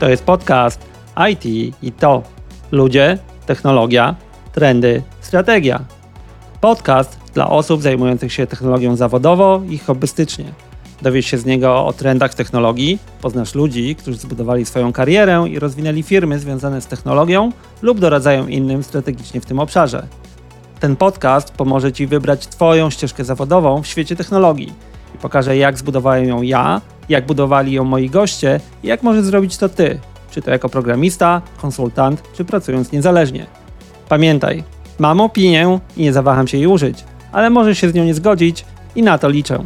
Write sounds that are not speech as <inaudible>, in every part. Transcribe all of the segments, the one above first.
To jest podcast IT i to ludzie, technologia, trendy, strategia. Podcast dla osób zajmujących się technologią zawodowo i hobbystycznie. Dowiesz się z niego o trendach technologii, poznasz ludzi, którzy zbudowali swoją karierę i rozwinęli firmy związane z technologią lub doradzają innym strategicznie w tym obszarze. Ten podcast pomoże Ci wybrać Twoją ścieżkę zawodową w świecie technologii i pokaże, jak zbudowałem ją ja, jak budowali ją moi goście i jak możesz zrobić to Ty, czy to jako programista, konsultant, czy pracując niezależnie. Pamiętaj, mam opinię i nie zawaham się jej użyć, ale możesz się z nią nie zgodzić i na to liczę.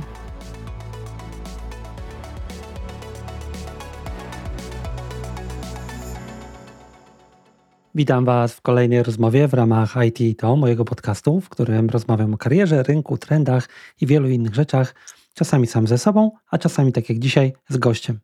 Witam Was w kolejnej rozmowie w ramach IT to mojego podcastu, w którym rozmawiam o karierze, rynku, trendach i wielu innych rzeczach, czasami sam ze sobą, a czasami tak jak dzisiaj z gościem.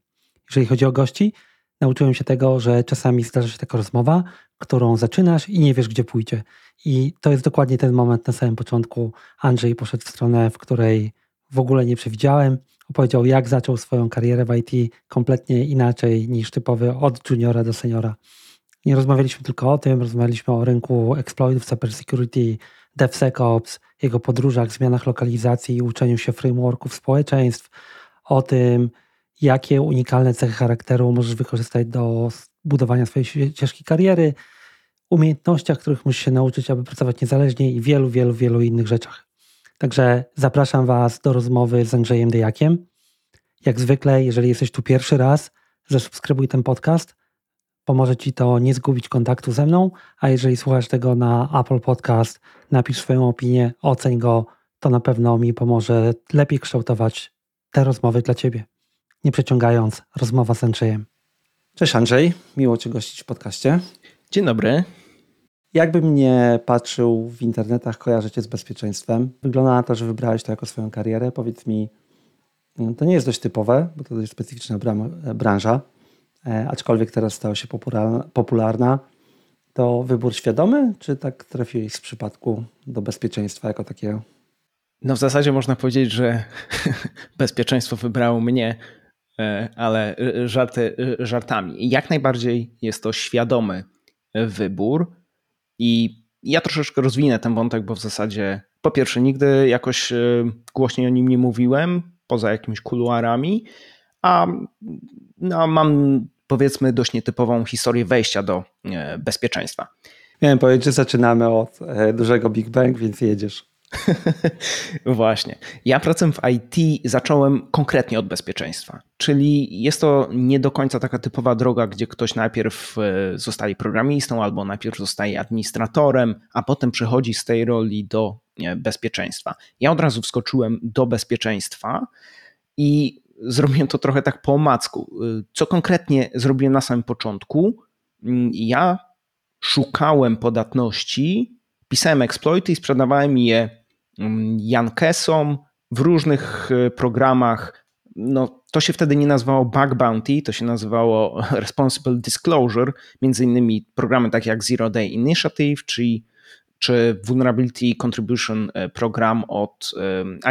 Jeżeli chodzi o gości, nauczyłem się tego, że czasami zdarza się taka rozmowa, którą zaczynasz i nie wiesz, gdzie pójdzie. I to jest dokładnie ten moment na samym początku. Andrzej poszedł w stronę, w której w ogóle nie przewidziałem. Opowiedział, jak zaczął swoją karierę w IT kompletnie inaczej niż typowy od juniora do seniora. Nie rozmawialiśmy tylko o tym, rozmawialiśmy o rynku exploitów, cybersecurity, DevSecOps, jego podróżach, zmianach lokalizacji i uczeniu się frameworków społeczeństw, o tym, jakie unikalne cechy charakteru możesz wykorzystać do budowania swojej ścieżki kariery, umiejętnościach, których musisz się nauczyć, aby pracować niezależnie i wielu, wielu, wielu innych rzeczach. Także zapraszam Was do rozmowy z Andrzejem Dejakiem. Jak zwykle, jeżeli jesteś tu pierwszy raz, zasubskrybuj ten podcast. Pomoże Ci to nie zgubić kontaktu ze mną, a jeżeli słuchasz tego na Apple Podcast, napisz swoją opinię, oceń go, to na pewno mi pomoże lepiej kształtować te rozmowy dla Ciebie. Nie przeciągając, rozmowa z Andrzejem. Cześć Andrzej, miło Cię gościć w podcaście. Dzień dobry. Jakbym nie patrzył w internetach, kojarzę Cię z bezpieczeństwem. Wygląda na to, że wybrałeś to jako swoją karierę. Powiedz mi, to nie jest dość typowe, bo to dość specyficzna branża, e, aczkolwiek teraz stała się popularna. To wybór świadomy, czy tak trafiłeś z przypadku do bezpieczeństwa jako takiego? No w zasadzie można powiedzieć, że <laughs> bezpieczeństwo wybrało mnie, e, ale żarty żartami. Jak najbardziej jest to świadomy wybór i ja troszeczkę rozwinę ten wątek, bo w zasadzie po pierwsze nigdy jakoś e, głośniej o nim nie mówiłem, poza jakimiś kuluarami, a no, mam powiedzmy dość nietypową historię wejścia do e, bezpieczeństwa. Miałem powiedzieć, że zaczynamy od dużego Big Bang, więc jedziesz. <laughs> Właśnie. Ja pracę w IT zacząłem konkretnie od bezpieczeństwa, czyli jest to nie do końca taka typowa droga, gdzie ktoś najpierw e, zostaje programistą albo najpierw zostaje administratorem, a potem przechodzi z tej roli do bezpieczeństwa. Ja od razu wskoczyłem do bezpieczeństwa i zrobiłem to trochę tak po omacku. E, co konkretnie zrobiłem na samym początku? Mm, ja szukałem podatności, pisałem exploity i sprzedawałem je Jankesom w różnych e, programach. No, to się wtedy nie nazywało bug bounty, to się nazywało <laughs> responsible disclosure, między innymi programy takie jak Zero Day Initiative, czy, czy Vulnerability Contribution e, Program od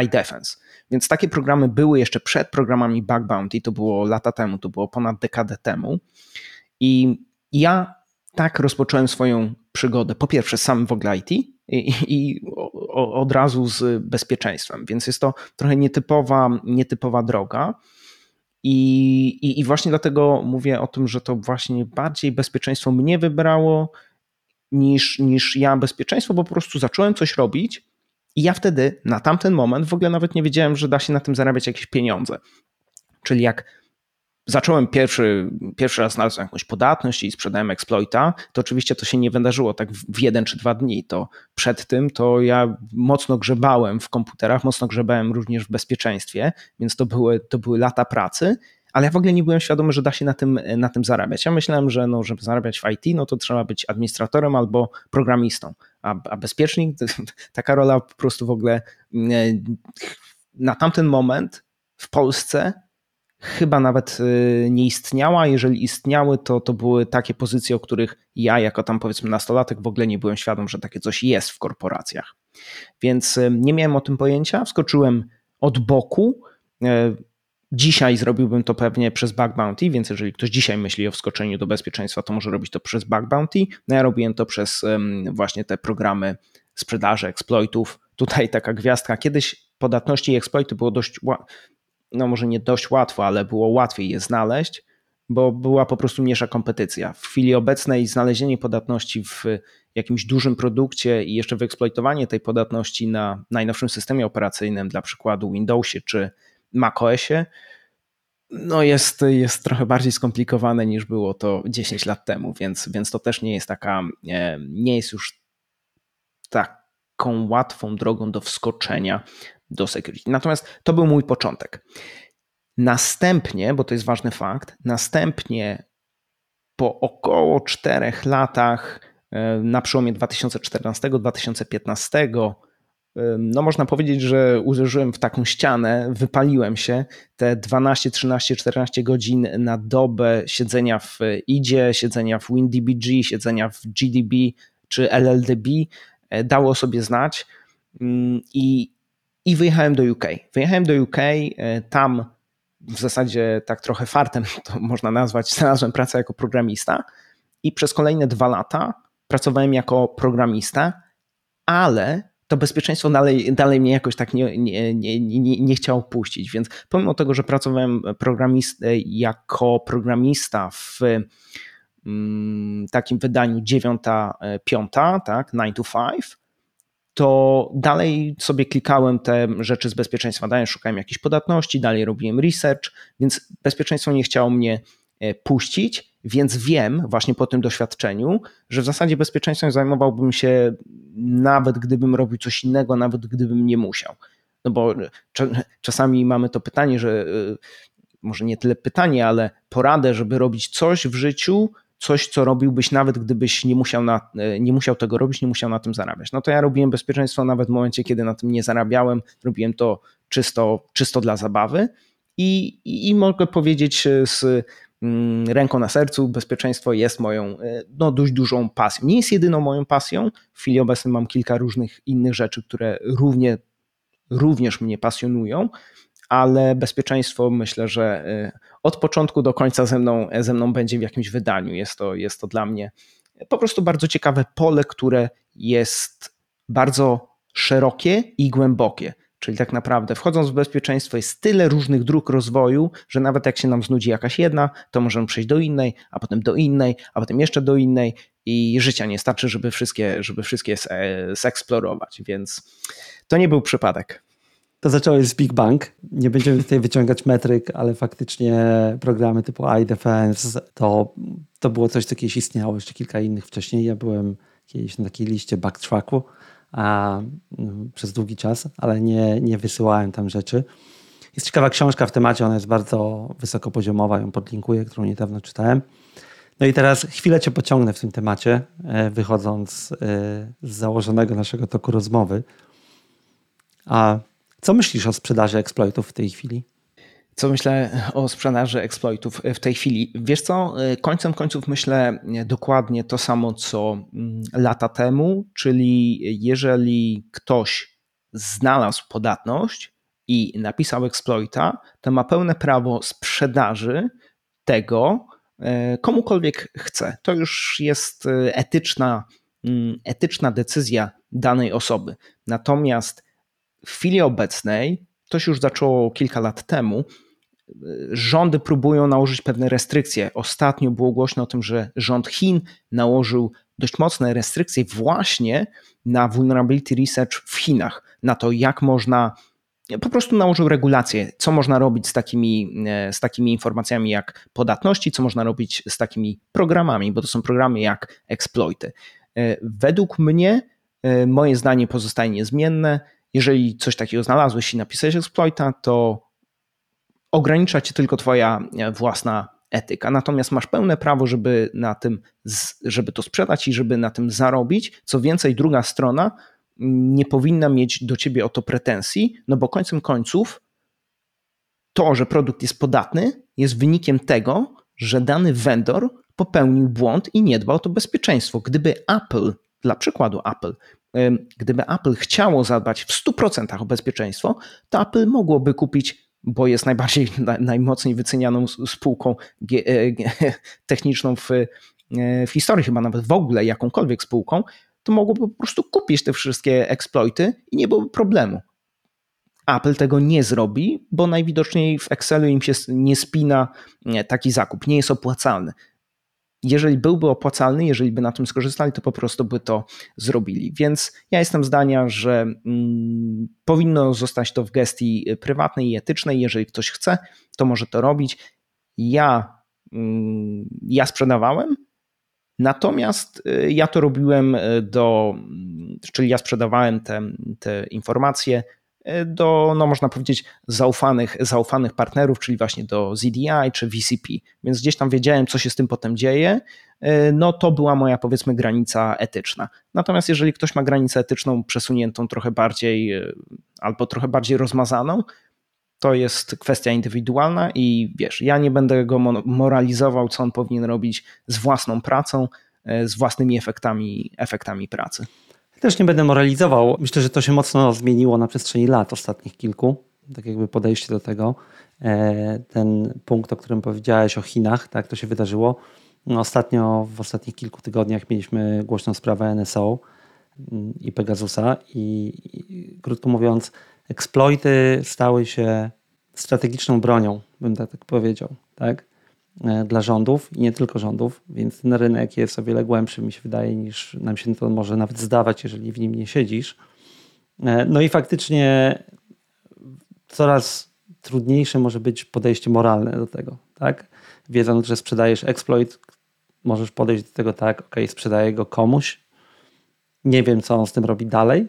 iDefense. Więc takie programy były jeszcze przed programami bug bounty, to było lata temu, to było ponad dekadę temu. I ja tak rozpocząłem swoją przygodę, po pierwsze sam w ogóle IT i, i od razu z bezpieczeństwem, więc jest to trochę nietypowa, nietypowa droga. I, i, I właśnie dlatego mówię o tym, że to właśnie bardziej bezpieczeństwo mnie wybrało niż, niż ja bezpieczeństwo, bo po prostu zacząłem coś robić i ja wtedy na tamten moment w ogóle nawet nie wiedziałem, że da się na tym zarabiać jakieś pieniądze. Czyli jak zacząłem pierwszy, pierwszy raz znalazłem jakąś podatność i sprzedałem exploita, to oczywiście to się nie wydarzyło tak w jeden czy dwa dni. To przed tym to ja mocno grzebałem w komputerach, mocno grzebałem również w bezpieczeństwie, więc to były, to były lata pracy, ale ja w ogóle nie byłem świadomy, że da się na tym, na tym zarabiać. Ja myślałem, że no, żeby zarabiać w IT, no to trzeba być administratorem albo programistą, a, a bezpiecznik, <laughs> taka rola po prostu w ogóle na tamten moment w Polsce chyba nawet y, nie istniała. Jeżeli istniały, to, to były takie pozycje, o których ja, jako tam powiedzmy nastolatek, w ogóle nie byłem świadom, że takie coś jest w korporacjach. Więc nie miałem o tym pojęcia. Wskoczyłem od boku. Dzisiaj zrobiłbym to pewnie przez bug bounty, więc jeżeli ktoś dzisiaj myśli o wskoczeniu do bezpieczeństwa, to może robić to przez bug bounty. No ja robiłem to przez właśnie te programy sprzedaży, exploitów. Tutaj taka gwiazdka. Kiedyś podatności i exploity było dość, no może nie dość łatwo, ale było łatwiej je znaleźć, bo była po prostu mniejsza kompetycja. W chwili obecnej znalezienie podatności w jakimś dużym produkcie i jeszcze wyeksploitowanie tej podatności na najnowszym systemie operacyjnym, dla przykładu Windowsie czy macOSie, no jest, jest trochę bardziej skomplikowane niż było to 10 lat temu, więc, więc to też nie jest taka, nie jest już taką łatwą drogą do wskoczenia do security. Natomiast to był mój początek. Następnie, bo to jest ważny fakt, następnie po około 4 latach, e, na przełomie 2014-2015, no można powiedzieć, że uderzyłem w taką ścianę, wypaliłem się. Te 12, 13, 14 godzin na dobę siedzenia w IDzie, siedzenia w WinDBG, siedzenia w GDB czy LLDB e, dało sobie znać i, i wyjechałem do UK. Wyjechałem do UK, e, tam w zasadzie tak trochę fartem <laughs> to można nazwać, znalazłem pracę jako programista i przez kolejne dwa lata pracowałem jako programista, ale to bezpieczeństwo dalej, dalej mnie jakoś tak nie, nie, nie, nie, nie chciało puścić. Więc pomimo tego, że pracowałem programist, jako programista w mm, takim wydaniu 9-5, tak, 9 to 5, to dalej sobie klikałem te rzeczy z bezpieczeństwa, dalej szukałem jakichś podatności, dalej robiłem research, więc bezpieczeństwo nie chciało mnie e, puścić, więc wiem właśnie po tym doświadczeniu, że w zasadzie bezpieczeństwem zajmowałbym się nawet gdybym robił coś innego, nawet gdybym nie musiał. No bo czasami mamy to pytanie, że e, może nie tyle pytanie, ale poradę, żeby robić coś w życiu, coś, co robiłbyś nawet gdybyś nie musiał, na, e, nie musiał tego robić, nie musiał na tym zarabiać. No to ja robiłem bezpieczeństwo nawet w momencie, kiedy na tym nie zarabiałem, robiłem to czysto, czysto dla zabawy i, i, mogę powiedzieć z ręką na sercu, bezpieczeństwo jest moją e, no, dość dużą pasją. Nie jest jedyną moją pasją. W chwili obecnej mam kilka różnych innych rzeczy, które równie, również mnie pasjonują, ale bezpieczeństwo myślę, że e, od początku do końca ze mną, ze mną będzie w jakimś wydaniu. Jest to, jest to dla mnie po prostu bardzo ciekawe pole, które jest bardzo szerokie i głębokie. Czyli tak naprawdę wchodząc w bezpieczeństwo jest tyle różnych dróg rozwoju, że nawet jak się nam znudzi jakaś jedna, to możemy przejść do innej, a potem do innej, a potem jeszcze do innej i życia nie starczy, żeby wszystkie, żeby wszystkie zeksplorować. Więc to nie był przypadek. To zacząłeś z Big Bang. Nie będziemy tutaj <laughs> wyciągać metryk, ale faktycznie programy typu iDefense to, to było coś, co kiedyś istniało, jeszcze kilka innych wcześniej. Ja byłem kiedyś na takiej liście backtracku a, no, przez długi czas, ale nie, nie wysyłałem tam rzeczy. Jest ciekawa książka w temacie, ona jest bardzo wysokopoziomowa, ją podlinkuję, którą niedawno czytałem. No i teraz chwilę Cię pociągnę w tym temacie, e, wychodząc e, z założonego naszego toku rozmowy. A co myślisz o sprzedaży eksploitów w tej chwili? Co myślę o sprzedaży eksploitów w tej chwili? Wiesz co, końcem końców myślę dokładnie to samo, co mm, lata temu, czyli jeżeli ktoś znalazł podatność i napisał exploita, to ma pełne prawo sprzedaży tego e, komukolwiek chce. To już jest e, etyczna, mm, etyczna decyzja danej osoby. Natomiast w chwili obecnej, to się już zaczęło kilka lat temu, rządy próbują nałożyć pewne restrykcje. Ostatnio było głośno o tym, że rząd Chin nałożył dość mocne restrykcje właśnie na vulnerability research w Chinach, na to, jak można po prostu nałożył regulacje, co można robić z takimi, z takimi informacjami jak podatności, co można robić z takimi programami, bo to są programy jak exploity. Według mnie, moje zdanie pozostaje niezmienne jeżeli coś takiego znalazłeś i napisałeś exploita, to ogranicza cię tylko twoja e, własna etyka. Natomiast masz pełne prawo, żeby na tym, żeby to sprzedać i żeby na tym zarobić. Co więcej, druga strona nie powinna mieć do ciebie o to pretensji, no bo końcem końców to, że produkt jest podatny, jest wynikiem tego, że dany vendor popełnił błąd i nie dbał o to bezpieczeństwo. Gdyby Apple, dla przykładu Apple, gdyby Apple chciało zadbać w 100% o bezpieczeństwo, to Apple mogłoby kupić bo jest najbardziej, <laughs> najmocniej wycenianą spółką <laughs> techniczną w, w historii, chyba nawet w ogóle jakąkolwiek spółką, to mogłoby po prostu kupić te wszystkie exploity i nie byłoby problemu. Apple tego nie zrobi, bo najwidoczniej w Excelu im się nie spina taki zakup, nie jest opłacalny. Jeżeli byłby opłacalny, jeżeli by na tym skorzystali, to po prostu by to zrobili. Więc ja jestem zdania, że mm, powinno zostać to w gestii prywatnej i etycznej. Jeżeli ktoś chce, to może to robić. Ja, mm, ja sprzedawałem, Natomiast y, ja to robiłem y, do, czyli ja sprzedawałem te, te informacje y, do, no można powiedzieć, zaufanych, zaufanych partnerów, czyli właśnie do ZDI czy VCP. Więc gdzieś tam wiedziałem, co się z tym potem dzieje. No to była moja, powiedzmy, granica etyczna. Natomiast jeżeli ktoś ma granicę etyczną przesuniętą trochę bardziej albo trochę bardziej rozmazaną, to jest kwestia indywidualna i wiesz, ja nie będę go moralizował, co on powinien robić z własną pracą, e, z własnymi efektami, efektami pracy. Też nie będę moralizował. Myślę, że to się mocno zmieniło na przestrzeni lat ostatnich kilku. Tak jakby podejście do tego. E, ten punkt, o którym powiedziałeś o Chinach, tak to się wydarzyło. No, ostatnio, w ostatnich kilku tygodniach mieliśmy głośną sprawę NSO mm, i Pegasusa i, i krótko mówiąc, Exploity stały się strategiczną bronią, bym tak, tak powiedział, tak? E, dla rządów i nie tylko rządów, więc ten rynek jest o wiele głębszy, mi się wydaje, niż nam się to może nawet zdawać, jeżeli w nim nie siedzisz. E, no i faktycznie coraz trudniejsze może być podejście moralne do tego, tak? Wiedząc, że sprzedajesz exploit, możesz podejść do tego tak, ok, sprzedaję go komuś, nie wiem, co on z tym robi dalej,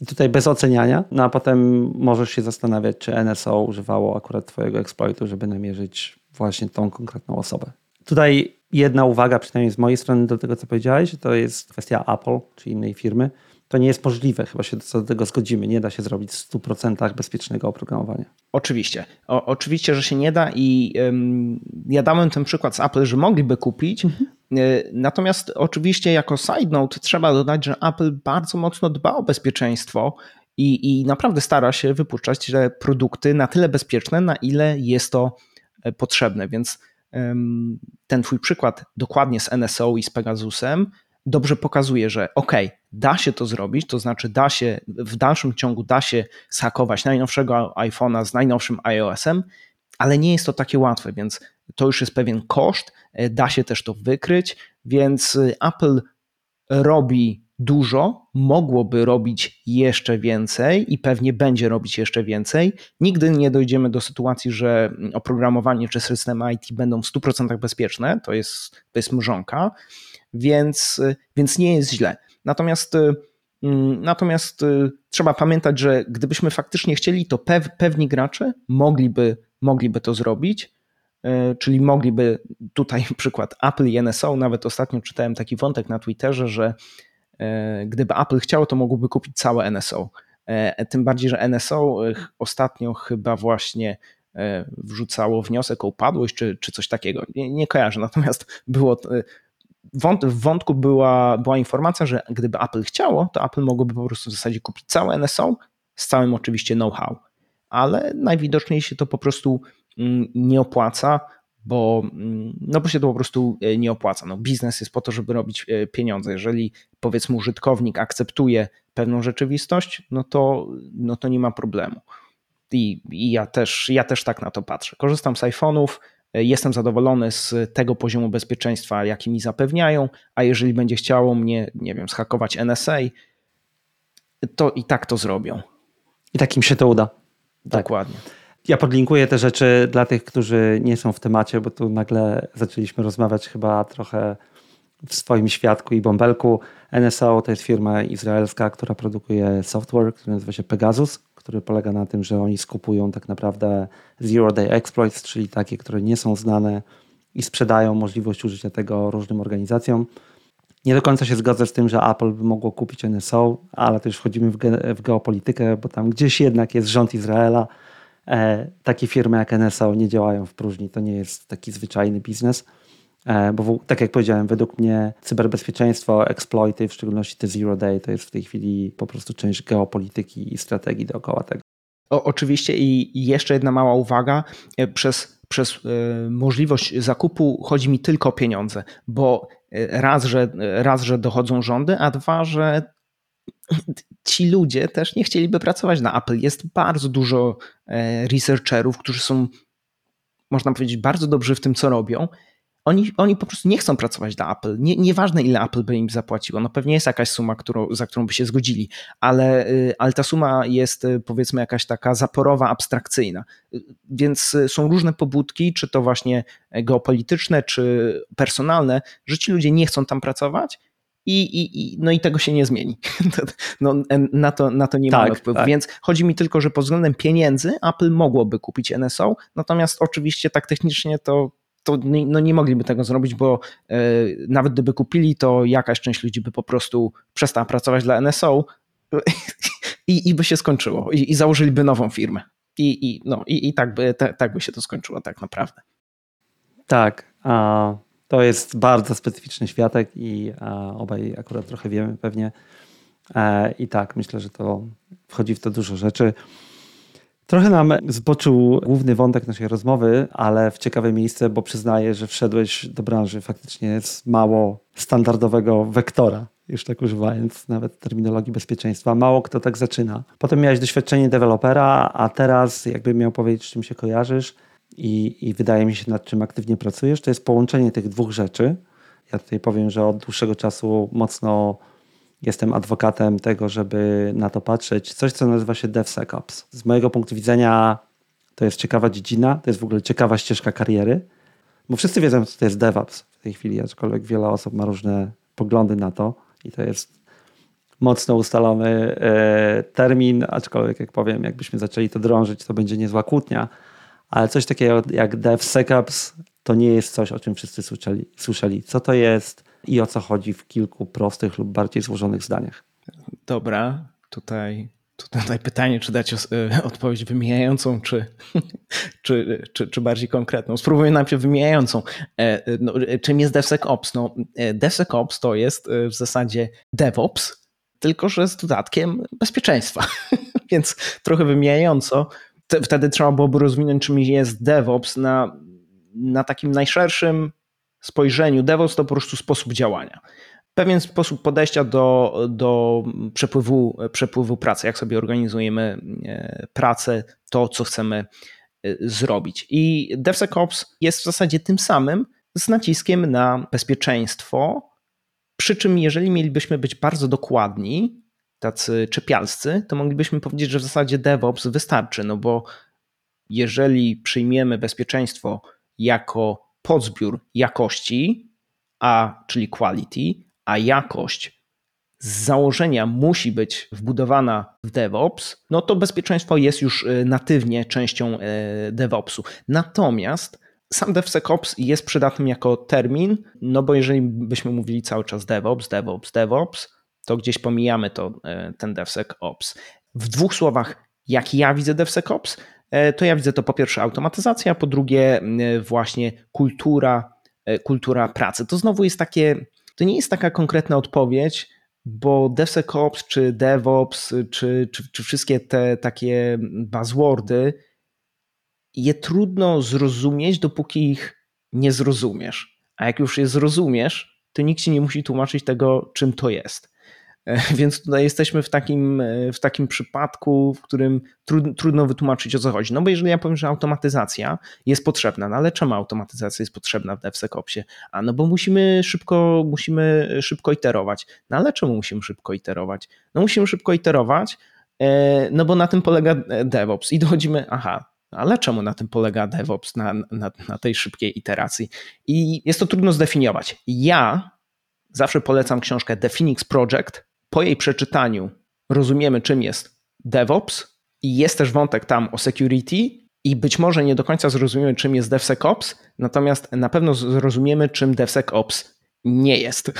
i tutaj bez oceniania, no a potem możesz się zastanawiać, czy NSO używało akurat Twojego exploitu, żeby namierzyć właśnie tą konkretną osobę. Tutaj jedna uwaga, przynajmniej z mojej strony do tego, co powiedziałeś, to jest kwestia Apple czy innej firmy. To nie jest możliwe, chyba się do tego zgodzimy. Nie da się zrobić w 100% bezpiecznego oprogramowania. Oczywiście. O, oczywiście, że się nie da i ym, ja dałem ten przykład z Apple, że mogliby kupić, mhm. E, natomiast oczywiście jako side note trzeba dodać, że Apple bardzo mocno dba o bezpieczeństwo i, i naprawdę stara się wypuszczać te produkty na tyle bezpieczne, na ile jest to potrzebne. Więc ten twój przykład dokładnie z NSO i z Pegasusem dobrze pokazuje, że ok, da się to zrobić, to znaczy da się, w dalszym ciągu da się schakować najnowszego iPhone'a z najnowszym iOS-em, ale nie jest to takie łatwe, więc to już jest pewien koszt, e, da się też to wykryć, więc e, Apple robi dużo, mogłoby robić jeszcze więcej i pewnie będzie robić jeszcze więcej. Nigdy nie dojdziemy do sytuacji, że oprogramowanie czy systemy IT będą w 100% bezpieczne, to jest, to jest mrzonka, więc, więc nie jest źle. Natomiast mm, Natomiast trzeba pamiętać, że gdybyśmy faktycznie chcieli, to pewni gracze mogliby, mogliby to zrobić. E, czyli mogliby, tutaj <laughs> przykład Apple i NSO, nawet ostatnio czytałem taki wątek na Twitterze, że gdyby Apple chciało, to mogłoby kupić całe NSO. E, tym bardziej, że NSO ostatnio chyba właśnie wrzucało wniosek o upadłość czy, czy coś takiego. Nie, nie kojarzę, <laughs> natomiast było w wątku była, była informacja, że gdyby Apple chciało, to Apple mogłoby po prostu w zasadzie kupić całe NSO z całym oczywiście know-how. Ale najwidoczniej się to po prostu Mm, nie opłaca, bo, mm, no bo się to po prostu e, nie opłaca. No, biznes jest po to, żeby robić e, pieniądze. Jeżeli powiedzmy użytkownik akceptuje pewną rzeczywistość, no to, no to nie ma problemu. I, I, ja, też, ja też tak na to patrzę. Korzystam z iPhone'ów, e, jestem zadowolony z tego poziomu bezpieczeństwa, jaki mi zapewniają, a jeżeli będzie chciało mnie, nie wiem, schakować NSA, to i tak to zrobią. I takim się to uda. Dokładnie. Tak. Ja podlinkuję te rzeczy dla tych, którzy nie są w temacie, bo tu nagle zaczęliśmy rozmawiać chyba trochę w swoim świadku i bąbelku. NSO to jest firma izraelska, która produkuje software, który nazywa się Pegasus, który polega na tym, że oni skupują tak naprawdę zero day exploits, czyli takie, które nie są znane i sprzedają możliwość użycia tego różnym organizacjom. Nie do końca się zgodzę z tym, że Apple by mogło kupić NSO, ale już wchodzimy w, ge w geopolitykę, bo tam gdzieś jednak jest rząd Izraela, takie firmy jak NSO nie działają w próżni. To nie jest taki zwyczajny biznes. E, bo tak jak powiedziałem, według mnie cyberbezpieczeństwo, exploity, w szczególności te zero day, to jest w tej chwili po prostu część geopolityki i strategii dookoła tego. O, oczywiście i jeszcze jedna mała uwaga. E, przez, przez e, możliwość zakupu chodzi mi tylko o pieniądze, bo raz że, raz, że dochodzą rządy, a dwa, że ci ludzie też nie chcieliby pracować na Apple. Jest bardzo dużo researcherów, którzy są, można powiedzieć, bardzo dobrzy w tym, co robią, oni, oni po prostu nie chcą pracować dla Apple. Nie, nieważne, ile Apple by im zapłaciło. No pewnie jest jakaś suma, którą, za którą by się zgodzili, ale, y, ale ta suma jest y, powiedzmy jakaś taka zaporowa, abstrakcyjna. Y, więc są różne pobudki, czy to właśnie geopolityczne, czy personalne, że ci ludzie nie chcą tam pracować. I, i, no i tego się nie zmieni. <laughs> No, na, to, na to nie tak, mamy wpływu. Tak. Więc chodzi mi tylko, że pod względem pieniędzy Apple mogłoby kupić NSO, natomiast oczywiście tak technicznie to to nie, no nie mogliby tego zrobić, bo e, nawet gdyby kupili, to jakaś część ludzi by po prostu przestała pracować dla NSO <laughs> i, i by się skończyło i, i założyliby nową firmę. I, i, no, i, i tak, by, te, tak by się to skończyło tak naprawdę. Tak, a to jest bardzo specyficzny światek i a, obaj akurat trochę wiemy pewnie. E, I tak, myślę, że to wchodzi w to dużo rzeczy. Trochę nam zboczył główny wątek naszej rozmowy, ale w ciekawe miejsce, bo przyznaję, że wszedłeś do branży faktycznie z mało standardowego wektora, już tak używając nawet terminologii bezpieczeństwa. Mało kto tak zaczyna. Potem miałeś doświadczenie dewelopera, a teraz jakby miał powiedzieć, czym się kojarzysz i, i wydaje mi się, nad czym aktywnie pracujesz, to jest połączenie tych dwóch rzeczy. Ja tutaj powiem, że od dłuższego czasu mocno jestem adwokatem tego, żeby na to patrzeć. Coś, co nazywa się DevSecOps. Z mojego punktu widzenia to jest ciekawa dziedzina, to jest w ogóle ciekawa ścieżka kariery, bo wszyscy wiedzą, co to jest DevOps w tej chwili, aczkolwiek wiele osób ma różne poglądy na to i to jest mocno ustalony e, termin, aczkolwiek jak powiem, jakbyśmy zaczęli to drążyć, to będzie niezła kłótnia, ale coś takiego jak DevSecOps to nie jest coś, o czym wszyscy słyszeli. słyszeli. Co to jest? i o co chodzi w kilku prostych lub bardziej złożonych zdaniach. Dobra, tutaj, tutaj pytanie, czy dać e, odpowiedź wymijającą, czy, <laughs> czy, czy, czy bardziej konkretną. Spróbuję najpierw wymijającą. E, no, czym jest DevSecOps? No, e, DevSecOps to jest w zasadzie DevOps, tylko że z dodatkiem bezpieczeństwa. <laughs> Więc trochę wymijająco. Wtedy trzeba byłoby rozwinąć, czym jest DevOps na, na takim najszerszym spojrzeniu DevOps to po prostu sposób działania. Pewien sposób podejścia do, do przepływu, przepływu pracy, jak sobie organizujemy e, pracę, to co chcemy e, zrobić. I DevSecOps jest w zasadzie tym samym z naciskiem na bezpieczeństwo. Przy czym, jeżeli mielibyśmy być bardzo dokładni, tacy czepialscy, to moglibyśmy powiedzieć, że w zasadzie DevOps wystarczy, no bo jeżeli przyjmiemy bezpieczeństwo jako podzbiór jakości, a czyli quality, a jakość z założenia musi być wbudowana w DevOps, no to bezpieczeństwo jest już e, natywnie częścią e, DevOpsu. Natomiast sam DevSecOps jest przydatny jako termin, no bo jeżeli byśmy mówili cały czas DevOps, DevOps, DevOps, to gdzieś pomijamy to, e, ten DevSecOps. W dwóch słowach, jak ja widzę DevSecOps, E, to ja widzę to po pierwsze automatyzacja, po drugie właśnie kultura, e, kultura pracy. To znowu jest takie, to nie jest taka konkretna odpowiedź, bo DevSecOps czy DevOps czy, czy, czy wszystkie te takie buzzwordy je trudno zrozumieć, dopóki ich nie zrozumiesz. A jak już je zrozumiesz, to nikt ci nie musi tłumaczyć tego, czym to jest. <laughs> Więc tutaj jesteśmy w takim, w takim przypadku, w którym trudno wytłumaczyć o co chodzi. No bo jeżeli ja powiem, że automatyzacja jest potrzebna, no ale czemu automatyzacja jest potrzebna w DevSecOpsie? A no bo musimy szybko, musimy szybko iterować. No ale czemu musimy szybko iterować? No musimy szybko iterować, e, no bo na tym polega DevOps i dochodzimy, aha, ale czemu na tym polega DevOps, na, na, na tej szybkiej iteracji? I jest to trudno zdefiniować. Ja zawsze polecam książkę The Phoenix Project, po jej przeczytaniu rozumiemy, czym jest DevOps i jest też wątek tam o security i być może nie do końca zrozumiemy, czym jest DevSecOps, natomiast na pewno zrozumiemy, czym DevSecOps nie jest.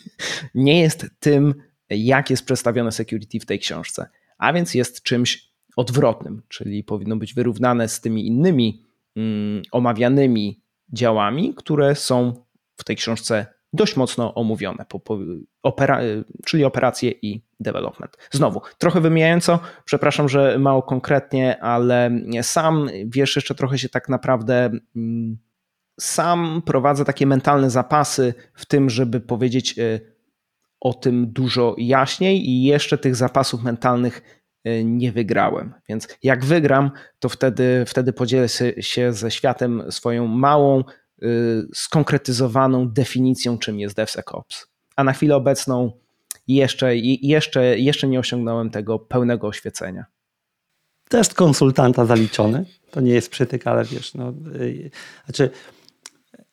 <laughs> nie jest tym, jak jest przedstawione security w tej książce, a więc jest czymś odwrotnym, czyli powinno być wyrównane z tymi innymi mm, omawianymi działami, które są w tej książce dość mocno omówione, opera, czyli operacje i development. Znowu, trochę wymijająco, przepraszam, że mało konkretnie, ale sam wiesz, jeszcze trochę się tak naprawdę mm, sam prowadzę takie mentalne zapasy w tym, żeby powiedzieć e, o tym dużo jaśniej i jeszcze tych zapasów mentalnych e, nie wygrałem. Więc jak wygram, to wtedy, wtedy podzielę się ze światem swoją małą, skonkretyzowaną definicją, czym jest DevSecOps. A na chwilę obecną jeszcze, jeszcze, jeszcze nie osiągnąłem tego pełnego oświecenia. Test konsultanta zaliczony. To nie jest przytyk, ale wiesz, no, znaczy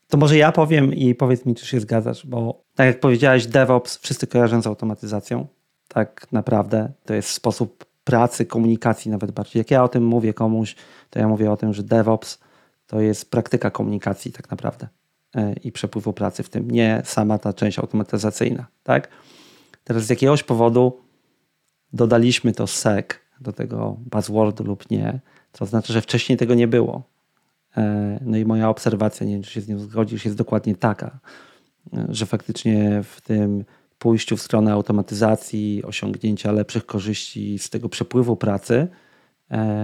to może ja powiem i powiedz mi, czy się zgadzasz, bo tak jak powiedziałeś, DevOps wszyscy kojarzą z automatyzacją. Tak naprawdę to jest sposób pracy, komunikacji nawet bardziej. Jak ja o tym mówię komuś, to ja mówię o tym, że DevOps to jest praktyka komunikacji tak naprawdę e, i przepływu pracy w tym, nie sama ta część automatyzacyjna. Tak? Teraz z jakiegoś powodu dodaliśmy to sec do tego buzzwordu lub nie, to znaczy, że wcześniej tego nie było. E, no i moja obserwacja, nie wiem czy się z nią zgodzisz, jest dokładnie taka, e, że faktycznie w tym pójściu w stronę automatyzacji, osiągnięcia lepszych korzyści z tego przepływu pracy,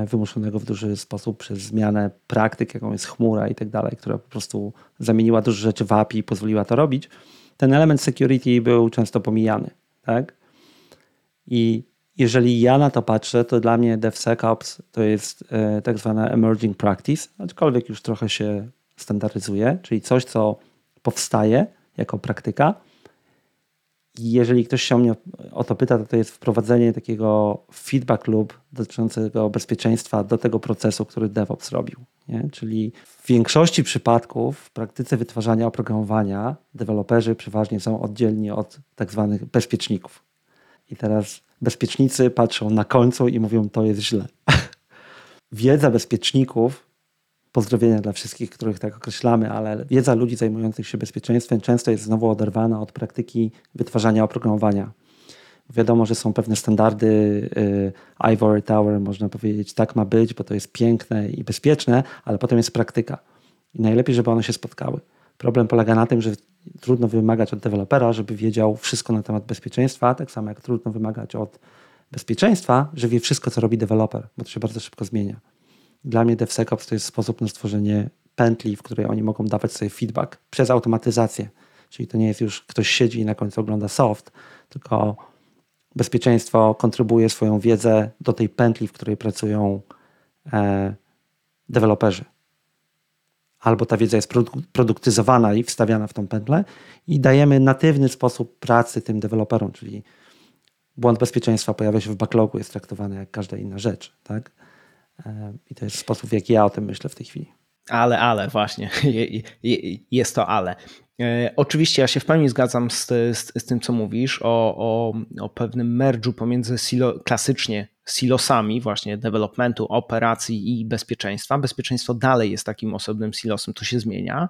wymuszonego w duży sposób przez zmianę praktyk, jaką jest chmura i tak dalej, która po prostu zamieniła dużo rzeczy w API i pozwoliła to robić, ten element security był często pomijany. Tak? I jeżeli ja na to patrzę, to dla mnie DevSecOps to jest e, tak zwana emerging practice, aczkolwiek już trochę się standaryzuje, czyli coś, co powstaje jako praktyka. Jeżeli ktoś się o mnie o to pyta, to to jest wprowadzenie takiego feedback loop dotyczącego bezpieczeństwa do tego procesu, który DevOps robił. Nie? Czyli w większości przypadków w praktyce wytwarzania oprogramowania deweloperzy przeważnie są oddzielni od tak zwanych bezpieczników. I teraz bezpiecznicy patrzą na końcu i mówią, to jest źle. <laughs> wiedza bezpieczników, pozdrowienia dla wszystkich, których tak określamy, ale wiedza ludzi zajmujących się bezpieczeństwem często jest znowu oderwana od praktyki wytwarzania oprogramowania. Wiadomo, że są pewne standardy y, Ivory Tower, można powiedzieć, tak ma być, bo to jest piękne i bezpieczne, ale potem jest praktyka. I najlepiej, żeby one się spotkały. Problem polega na tym, że trudno wymagać od dewelopera, żeby wiedział wszystko na temat bezpieczeństwa, tak samo jak trudno wymagać od bezpieczeństwa, że wie wszystko, co robi deweloper, bo to się bardzo szybko zmienia. Dla mnie DevSecOps to jest sposób na stworzenie pętli, w której oni mogą dawać sobie feedback przez automatyzację. Czyli to nie jest już ktoś siedzi i na końcu ogląda soft, tylko bezpieczeństwo kontrybuje swoją wiedzę do tej pętli, w której pracują e, deweloperzy albo ta wiedza jest produktyzowana i wstawiana w tą pętlę i dajemy natywny sposób pracy tym deweloperom, czyli błąd bezpieczeństwa pojawia się w backlogu, jest traktowany jak każda inna rzecz. Tak? I to jest sposób, w jaki ja o tym myślę w tej chwili. Ale, ale, właśnie, <laughs> jest to ale. E, oczywiście ja się w pełni zgadzam z, z, z tym, co mówisz o, o, o pewnym merge'u pomiędzy silo, klasycznie silosami właśnie developmentu, operacji i bezpieczeństwa. Bezpieczeństwo dalej jest takim osobnym silosem, to się zmienia.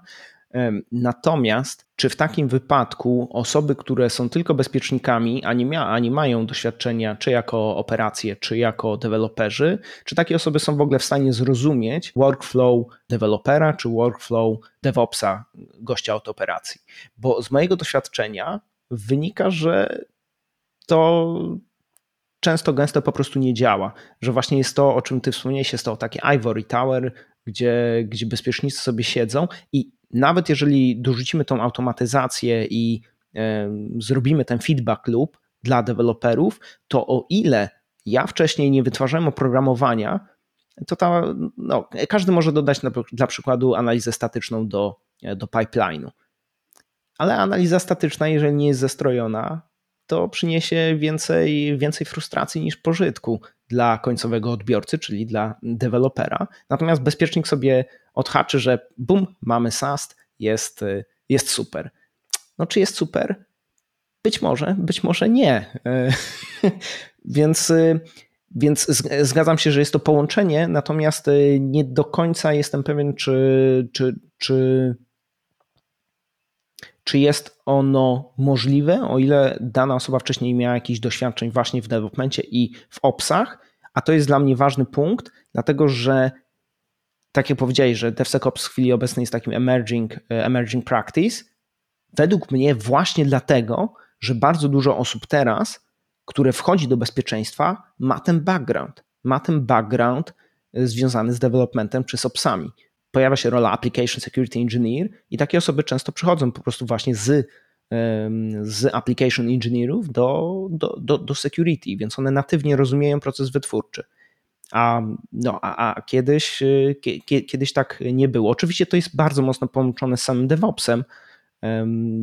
Natomiast czy w takim wypadku osoby, które są tylko bezpiecznikami, a nie, mia, a nie mają doświadczenia czy jako operacje, czy jako deweloperzy, czy takie osoby są w ogóle w stanie zrozumieć workflow dewelopera, czy workflow DevOpsa, gościa od operacji? Bo z mojego doświadczenia wynika, że to często gęsto po prostu nie działa, że właśnie jest to, o czym ty wspomniałeś, jest to takie Ivory Tower, gdzie, gdzie bezpiecznicy sobie siedzą i nawet jeżeli dorzucimy tą automatyzację i zrobimy ten feedback loop dla deweloperów, to o ile ja wcześniej nie wytwarzałem oprogramowania, to ta, no, każdy może dodać na, dla przykładu analizę statyczną do, do pipeline'u. Ale analiza statyczna, jeżeli nie jest zestrojona, to przyniesie więcej, więcej frustracji niż pożytku dla końcowego odbiorcy, czyli dla dewelopera. Natomiast bezpiecznik sobie odhaczy, że bum, mamy SAST, jest, jest super. No czy jest super? Być może, być może nie. <laughs> więc, więc zgadzam się, że jest to połączenie, natomiast nie do końca jestem pewien, czy, czy, czy czy jest ono możliwe, o ile dana osoba wcześniej miała jakieś doświadczeń właśnie w developmencie i w opsach, a to jest dla mnie ważny punkt, dlatego że tak jak powiedziałeś, że DevSecOps w chwili obecnej jest takim emerging, e, emerging practice, Według mnie właśnie dlatego, że bardzo dużo osób teraz, które wchodzi do bezpieczeństwa, ma ten background. Ma ten background związany z developmentem czy z opsami. Pojawia się rola Application Security Engineer i takie osoby często przychodzą po prostu właśnie z, z application engineerów do, do, do, do security, więc one natywnie rozumieją proces wytwórczy. A, no, a, a kiedyś, kiedyś tak nie było. Oczywiście to jest bardzo mocno połączone z samym DevOpsem,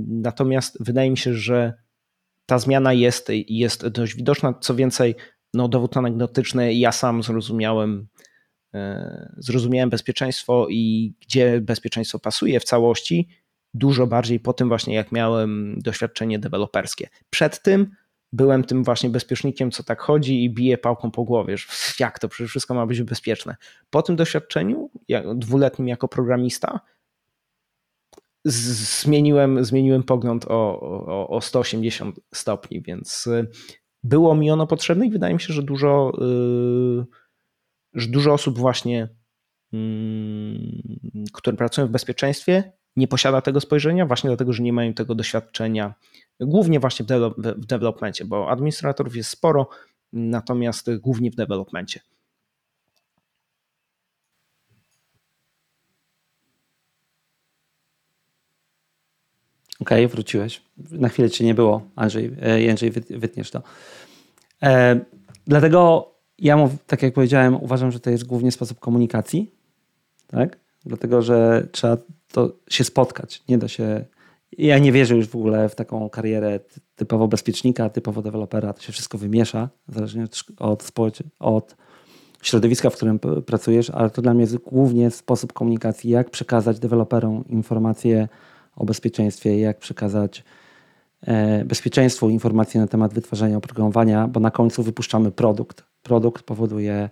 natomiast wydaje mi się, że ta zmiana jest, jest dość widoczna. Co więcej, no, dowód anegdotyczny, ja sam zrozumiałem, e, zrozumiałem bezpieczeństwo i gdzie bezpieczeństwo pasuje w całości, dużo bardziej po tym właśnie, jak miałem doświadczenie deweloperskie. Przed tym byłem tym właśnie bezpiecznikiem, co tak chodzi i bije pałką po głowie, że <laughs> jak to, przecież wszystko ma być bezpieczne. Po tym doświadczeniu, dwuletnim jako programista, zmieniłem, zmieniłem pogląd o, o, o 180 stopni, więc było mi ono potrzebne i wydaje mi się, że dużo, yy, że dużo osób właśnie, yy, które pracują w bezpieczeństwie, nie posiada tego spojrzenia, właśnie dlatego, że nie mają tego doświadczenia, głównie właśnie w, develop, w developmencie, bo administratorów jest sporo, natomiast głównie w developmencie. Okej, okay, wróciłeś. Na chwilę cię nie było, Andrzej, e, Jędrzej, wytniesz to. E, dlatego ja, mów, tak jak powiedziałem, uważam, że to jest głównie sposób komunikacji, tak? Dlatego, że trzeba to się spotkać. Nie da się. Ja nie wierzę już w ogóle w taką karierę typowo bezpiecznika, typowo dewelopera. To się wszystko wymiesza, zależnie od, od, od środowiska, w którym pracujesz, ale to dla mnie jest głównie sposób komunikacji, jak przekazać deweloperom informacje o bezpieczeństwie, jak przekazać e, bezpieczeństwu informacje na temat wytwarzania oprogramowania, bo na końcu wypuszczamy produkt. Produkt powoduje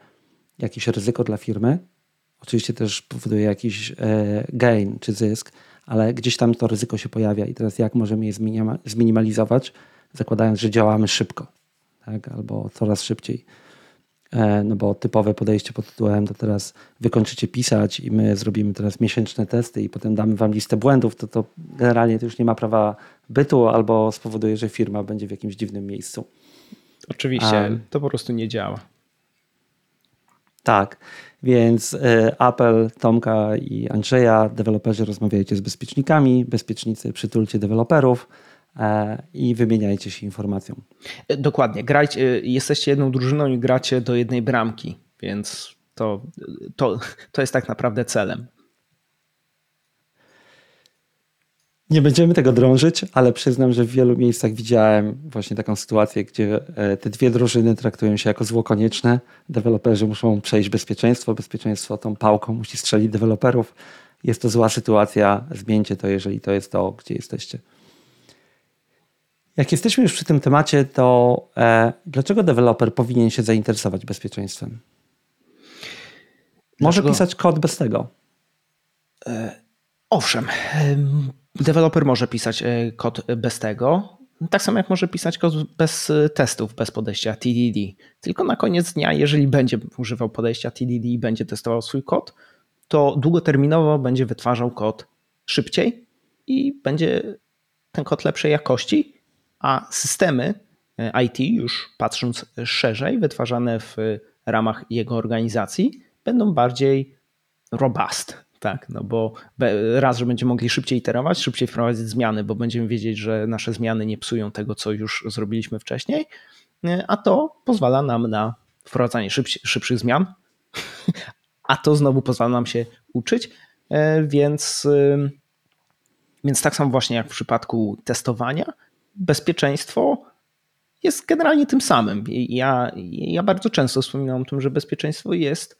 jakieś ryzyko dla firmy, oczywiście też powoduje jakiś e, gain czy zysk, ale gdzieś tam to ryzyko się pojawia i teraz jak możemy je zminimalizować, zakładając, że działamy szybko tak? albo coraz szybciej. E, no bo typowe podejście pod tytułem to teraz wykończycie pisać i my zrobimy teraz miesięczne testy i potem damy wam listę błędów, to to generalnie to już nie ma prawa bytu albo spowoduje, że firma będzie w jakimś dziwnym miejscu. Oczywiście, to po prostu nie działa. Tak, więc e, apel Tomka i Andrzeja, deweloperzy rozmawiajcie z bezpiecznikami, bezpiecznicy przytulcie deweloperów, E, i wymieniajcie się informacją. E, dokładnie. Grajcie, jesteście jedną drużyną i gracie do jednej bramki, więc to, to, to jest tak naprawdę celem. Nie będziemy tego drążyć, ale przyznam, że w wielu miejscach widziałem właśnie taką sytuację, gdzie te dwie drużyny traktują się jako zło konieczne. Deweloperzy muszą przejść bezpieczeństwo, bezpieczeństwo tą pałką musi strzelić deweloperów. Jest to zła sytuacja, zmieńcie to, jeżeli to jest to, gdzie jesteście. Jak jesteśmy już przy tym temacie, to e, dlaczego deweloper powinien się zainteresować bezpieczeństwem? Może pisać kod bez tego. E, owszem, deweloper może pisać e, kod bez tego. Tak samo jak może pisać kod bez e, testów, bez podejścia TDD. Tylko na koniec dnia, jeżeli będzie używał podejścia TDD i będzie testował swój kod, to długoterminowo będzie wytwarzał kod szybciej i będzie ten kod lepszej jakości a systemy e, IT, już patrząc szerzej, wytwarzane w ramach jego organizacji, będą bardziej robust. Tak, no bo raz, że będziemy mogli szybciej iterować, szybciej wprowadzić zmiany, bo będziemy wiedzieć, że nasze zmiany nie psują tego, co już zrobiliśmy wcześniej, e, a to pozwala nam na wprowadzanie szybszych zmian, <laughs> a to znowu pozwala nam się uczyć, e, więc, więc tak samo właśnie jak w przypadku testowania, bezpieczeństwo jest generalnie tym samym. Ja, ja bardzo często wspominam o tym, że bezpieczeństwo jest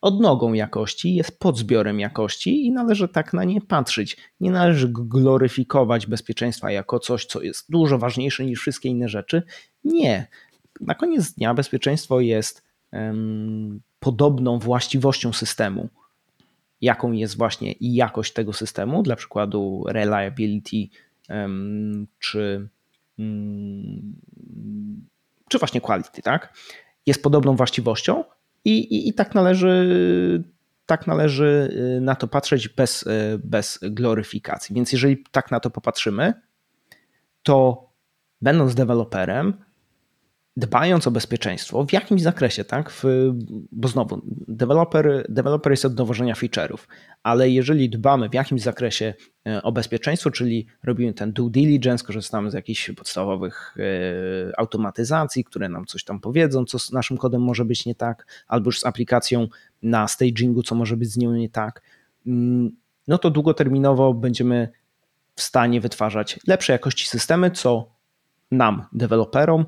odnogą jakości, jest podzbiorem jakości i należy tak na nie patrzeć. Nie należy gloryfikować bezpieczeństwa jako coś, co jest dużo ważniejsze niż wszystkie inne rzeczy. Nie. Na koniec dnia bezpieczeństwo jest um, podobną właściwością systemu, jaką jest właśnie jakość tego systemu, dla przykładu reliability czy, mm, czy właśnie quality, tak? Jest podobną właściwością i, i, i tak należy tak należy na to patrzeć bez, bez gloryfikacji. Więc jeżeli tak na to popatrzymy, to będąc deweloperem, dbając o bezpieczeństwo w jakimś zakresie, tak? W, bo znowu, deweloper, deweloper jest od dowożenia feature'ów, ale jeżeli dbamy w jakimś zakresie e, o bezpieczeństwo, czyli robimy ten due diligence, korzystamy z jakichś podstawowych e, automatyzacji, które nam coś tam powiedzą, co z naszym kodem może być nie tak, albo już z aplikacją na stagingu, co może być z nią nie tak, mm, no to długoterminowo będziemy w stanie wytwarzać lepszej jakości systemy, co nam, deweloperom,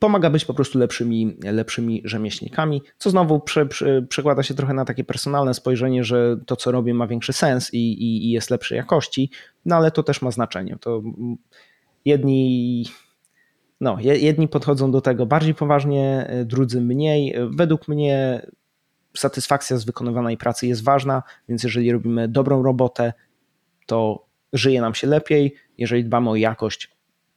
pomaga być po prostu lepszymi, lepszymi rzemieślnikami, co znowu prze, prze, przekłada się trochę na takie personalne spojrzenie, że to, co robię, ma większy sens i, i, i jest lepszej jakości, no ale to też ma znaczenie. To jedni, no, jedni podchodzą do tego bardziej poważnie, e, drudzy mniej. Według mnie satysfakcja z wykonywanej pracy jest ważna, więc jeżeli robimy dobrą robotę, to żyje nam się lepiej. Jeżeli dbamy o jakość,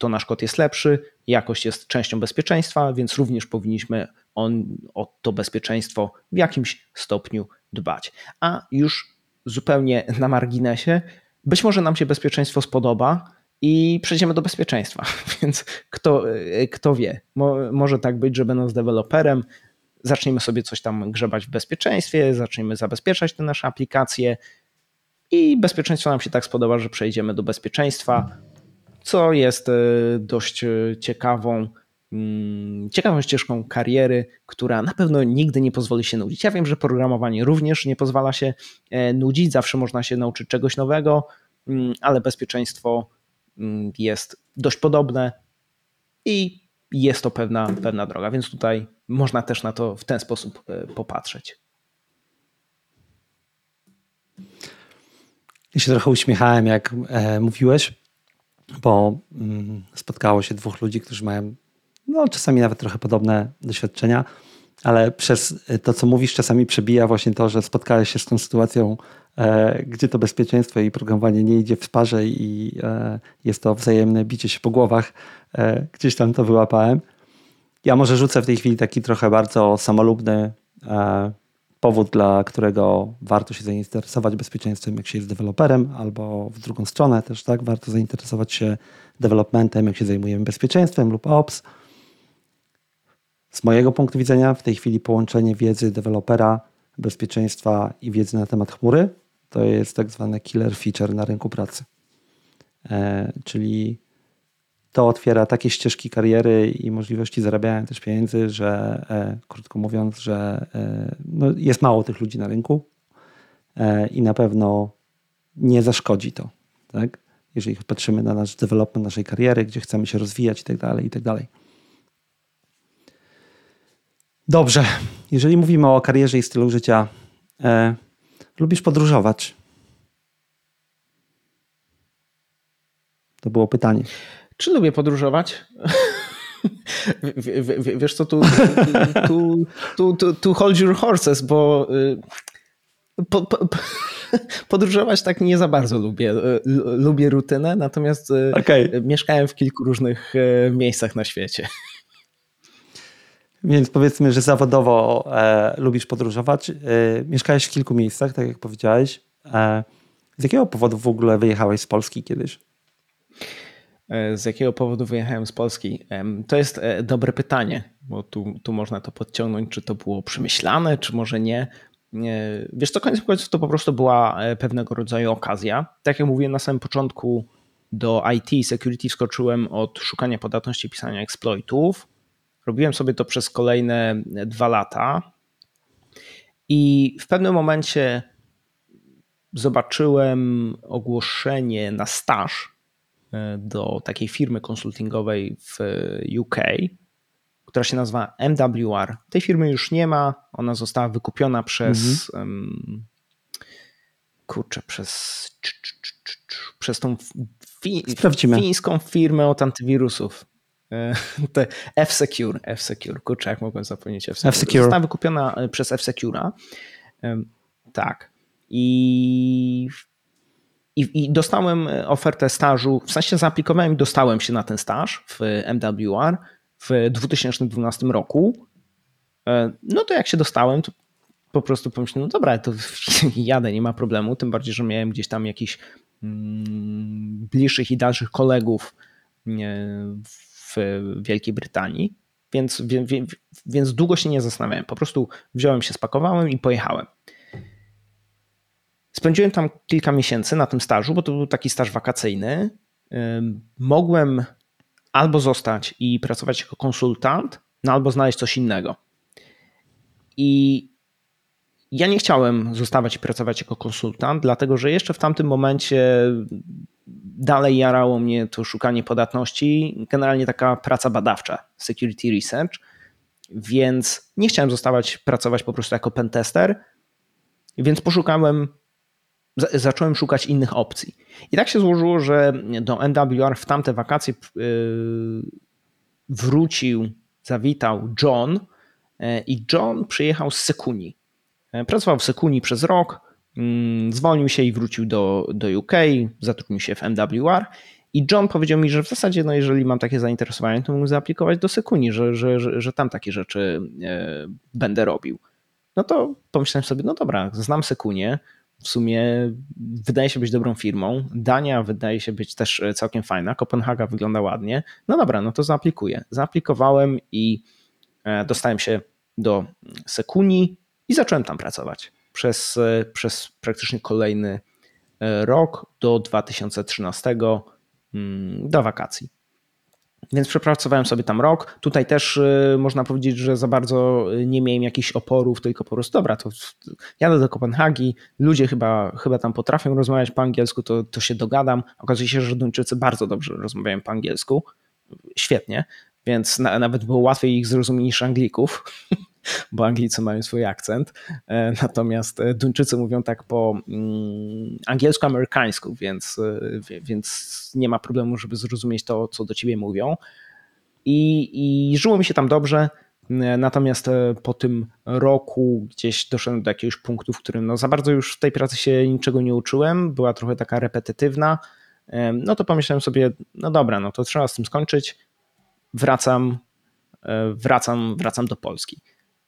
to nasz kod jest lepszy, jakość jest częścią bezpieczeństwa, więc również powinniśmy on, o to bezpieczeństwo w jakimś stopniu dbać. A już zupełnie na marginesie, być może nam się bezpieczeństwo spodoba i przejdziemy do bezpieczeństwa, <laughs> więc kto, kto wie, Mo, może tak być, że będąc deweloperem, zaczniemy sobie coś tam grzebać w bezpieczeństwie, zaczniemy zabezpieczać te nasze aplikacje i bezpieczeństwo nam się tak spodoba, że przejdziemy do bezpieczeństwa, co jest e, dość e, ciekawą, mm, ciekawą ścieżką kariery, która na pewno nigdy nie pozwoli się nudzić. Ja wiem, że programowanie również nie pozwala się e, nudzić, zawsze można się nauczyć czegoś nowego, mm, ale bezpieczeństwo mm, jest dość podobne i jest to pewna, pewna droga, więc tutaj można też na to w ten sposób popatrzeć. Ja się trochę uśmiechałem, jak mówiłeś, bo mm, spotkało się dwóch ludzi, którzy mają no, czasami nawet trochę podobne doświadczenia, ale przez to, co mówisz, czasami przebija właśnie to, że spotkałeś się z tą sytuacją, e, gdzie to bezpieczeństwo i programowanie nie idzie w parze i e, jest to wzajemne bicie się po głowach. E, gdzieś tam to wyłapałem. Ja może rzucę w tej chwili taki trochę bardzo samolubny powód, dla którego warto się zainteresować bezpieczeństwem, jak się jest deweloperem, albo w drugą stronę też, tak, warto zainteresować się developmentem, jak się zajmujemy bezpieczeństwem lub ops. Z mojego punktu widzenia w tej chwili połączenie wiedzy dewelopera, bezpieczeństwa i wiedzy na temat chmury to jest tak zwany killer feature na rynku pracy. E, czyli to otwiera takie ścieżki kariery i możliwości zarabiania też pieniędzy, że e, krótko mówiąc, że e, no, jest mało tych ludzi na rynku e, i na pewno nie zaszkodzi to. Tak? Jeżeli patrzymy na nasz development naszej kariery, gdzie chcemy się rozwijać i tak dalej, i tak dalej. Dobrze, jeżeli mówimy o karierze i stylu życia, e, lubisz podróżować? To było pytanie. Czy lubię podróżować? <laughs> Wiesz co, tu, tu, tu, tu, tu hold your horses, bo y, po, po, <laughs> podróżować tak nie za bardzo lubię. Y, lubię rutynę, natomiast y, okay. mieszkałem w kilku różnych miejscach na świecie. <laughs> Więc powiedzmy, że zawodowo e, lubisz podróżować. E, mieszkałeś w kilku miejscach, tak jak powiedziałeś. E, z jakiego powodu w ogóle wyjechałeś z Polski kiedyś? E, z jakiego powodu wyjechałem z Polski? To jest e, dobre pytanie, bo tu, tu można to podciągnąć, czy to było przemyślane, czy może nie. Wiesz co, koniec końców to po prostu była e, pewnego rodzaju okazja. Tak jak mówiłem na samym początku, do IT security skoczyłem od szukania podatności pisania exploitów. Robiłem sobie to przez kolejne dwa lata i w pewnym momencie zobaczyłem ogłoszenie na staż E, do takiej firmy konsultingowej w UK, która się nazywa MWR. Tej firmy już nie ma, ona została wykupiona przez mhm. kurczę, przez przez tą fi, fińską firmę od antywirusów. E, F-Secure, F-Secure, kurczę, jak mogłem zapomnieć F-Secure. F-Secure. Została wykupiona e, przez F-Secure'a. Tak. I i, I, dostałem e, ofertę stażu, w sensie zaaplikowałem i dostałem się na ten staż w MWR w 2012 roku. E, no to jak się dostałem, to po prostu pomyślałem, no dobra, to <laughs> jadę, nie ma problemu, tym bardziej, że miałem gdzieś tam jakichś mm, bliższych i dalszych kolegów w Wielkiej Brytanii, więc, więc, więc długo się nie zastanawiałem. Po prostu wziąłem się, spakowałem i pojechałem. Spędziłem tam kilka miesięcy na tym stażu, bo to był taki staż wakacyjny. Mogłem albo zostać i pracować jako konsultant, no albo znaleźć coś innego. I ja nie chciałem zostawać i pracować jako konsultant, dlatego że jeszcze w tamtym momencie dalej jarało mnie to szukanie podatności, generalnie taka praca badawcza, security research, więc nie chciałem zostawać pracować po prostu jako pentester, więc poszukałem, zacząłem szukać innych opcji. I tak się złożyło, że do NWR w tamte wakacje yy, wrócił, zawitał John yy, i John przyjechał z Sekuni. Yy, pracował w Sekuni przez rok, Mm, zwolnił się i wrócił do, do UK, zatrudnił się w MWR. I John powiedział mi, że w zasadzie, no jeżeli mam takie zainteresowanie, to mógł zaaplikować do Sekuni, że, że, że, że tam takie rzeczy będę robił. No to pomyślałem sobie, no dobra, znam Sekunię, w sumie wydaje się być dobrą firmą. Dania wydaje się być też całkiem fajna. Kopenhaga wygląda ładnie. No dobra, no to zaaplikuję. Zaaplikowałem i e, dostałem się do Sekuni i zacząłem tam pracować przez, e, przez praktycznie kolejny e, rok do 2013 mm, do wakacji. Więc przepracowałem sobie tam rok. Tutaj też e, można powiedzieć, że za bardzo nie miałem jakichś oporów, tylko po prostu dobra, to jadę do Kopenhagi, ludzie chyba, chyba tam potrafią rozmawiać po angielsku, to, to się dogadam. Okazuje się, że Duńczycy bardzo dobrze rozmawiają po angielsku. Świetnie, więc na, nawet było łatwiej ich zrozumieć niż Anglików. <laughs> bo Anglicy mają swój akcent, e, natomiast e, Duńczycy mówią tak po mm, angielsku-amerykańsku, więc, e, więc nie ma problemu, żeby zrozumieć to, co do ciebie mówią. I, i żyło mi się tam dobrze, Natomiast po tym roku gdzieś doszedłem do jakiegoś punktu, w którym no za bardzo już w tej pracy się niczego nie uczyłem, była trochę taka repetytywna. No to pomyślałem sobie, no dobra, no to trzeba z tym skończyć. Wracam, wracam, wracam do Polski.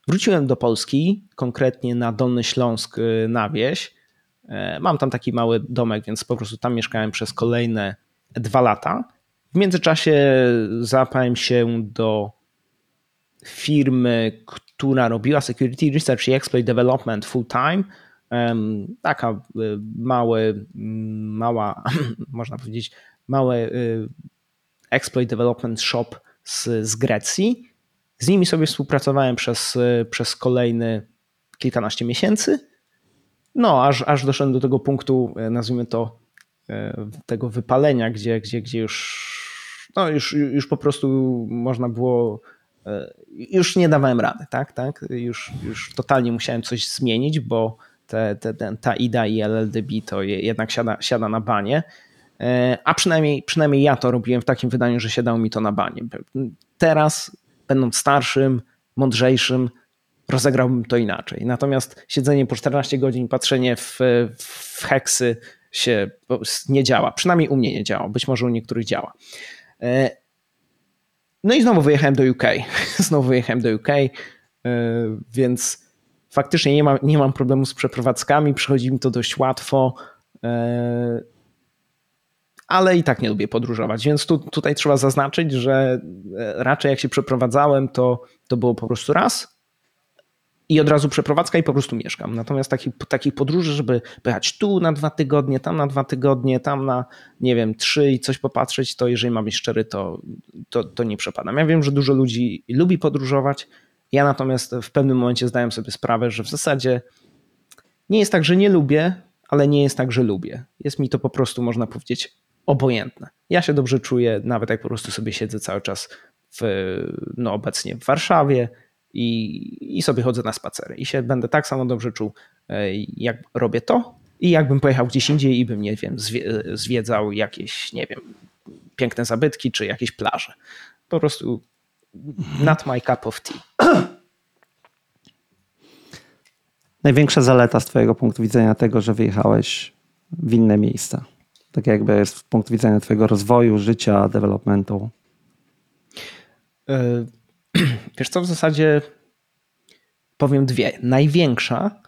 Wróciłem do Polski, konkretnie na Dolny Śląsk y, na wieś. E, mam tam taki mały domek, więc po prostu tam mieszkałem przez kolejne dwa lata. W międzyczasie zapałem się do firmy, która robiła security research i exploit development full time. Taka mały, mała, <laughs> można powiedzieć, mały exploit development shop z, z Grecji z nimi sobie współpracowałem przez, przez kolejny kilkanaście miesięcy. No, aż, aż doszedłem do tego punktu, e, nazwijmy to, e, tego wypalenia, gdzie, gdzie, gdzie już, no już, już po prostu można było, e, już nie dawałem rady, tak, tak? Już, już totalnie musiałem coś zmienić, bo te, te, ta IDA i LLDB to jednak siada, siada na banie. A przynajmniej, przynajmniej ja to robiłem w takim wydaniu, że siadało mi to na banie. Teraz będąc starszym, mądrzejszym, rozegrałbym to inaczej. Natomiast siedzenie po 14 godzin, patrzenie w, w heksy się nie działa. Przynajmniej u mnie nie działa, być może u niektórych działa. E, no i znowu wyjechałem do UK. <laughs> Znowu wyjechałem do UK, e, więc faktycznie nie nie mam problemu z przeprowadzkami, przychodzi mi to dość łatwo. Ale i tak nie lubię podróżować, więc tu, tutaj trzeba zaznaczyć, że e, raczej jak się przeprowadzałem, to, to było po prostu raz i od razu przeprowadzka i po prostu mieszkam. Natomiast takich, takich podróży, żeby pojechać tu na dwa tygodnie, tam na dwa tygodnie, tam na, nie wiem, trzy i coś popatrzeć, to jeżeli mam być szczery, to, to, to nie przepadam. Ja wiem, że dużo ludzi lubi podróżować, ja natomiast w pewnym momencie zdałem sobie sprawę, że w zasadzie nie jest tak, że nie lubię, ale nie jest tak, że lubię. Jest mi to po prostu, można powiedzieć, obojętne. Ja się dobrze czuję, nawet jak po prostu sobie siedzę cały czas w, no obecnie w Warszawie i, i sobie chodzę na spacery i się będę tak samo dobrze czuł, e, jak robię to i jakbym pojechał gdzieś indziej i bym, nie wiem, zwiedzał jakieś, nie wiem, piękne zabytki czy jakieś plaże. Po prostu not my cup of tea. Największa zaleta z Twojego punktu widzenia tego, że wyjechałeś w inne miejsca? Tak jakby z punktu widzenia Twojego rozwoju, życia, developmentu? E, <clears throat> wiesz co, w zasadzie powiem dwie. Największa,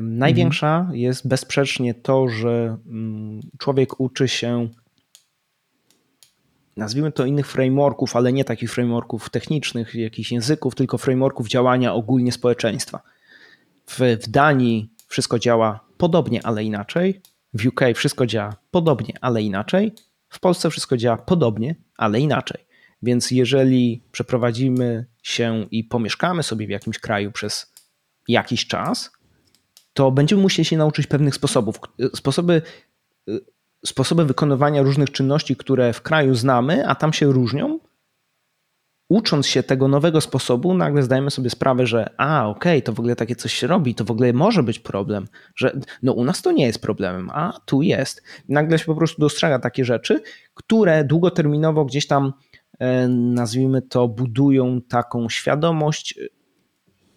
największa mhm. jest bezsprzecznie to, że mm, człowiek uczy się nazwijmy to innych frameworków, ale nie takich frameworków technicznych, jakichś języków, tylko frameworków działania ogólnie społeczeństwa. W, w Danii wszystko działa podobnie, ale inaczej. W UK wszystko działa podobnie, ale inaczej. W Polsce wszystko działa podobnie, ale inaczej. Więc jeżeli przeprowadzimy się i pomieszkamy sobie w jakimś kraju przez jakiś czas, to będziemy musieli się nauczyć pewnych sposobów. Sposoby sposoby wykonywania różnych czynności, które w kraju znamy, a tam się różnią, ucząc się tego nowego sposobu, nagle zdajemy sobie sprawę, że a, okej, okay, to w ogóle takie coś się robi, to w ogóle może być problem, że no u nas to nie jest problemem, a tu jest. Nagle się po prostu dostrzega takie rzeczy, które długoterminowo gdzieś tam, e, nazwijmy to, budują taką świadomość,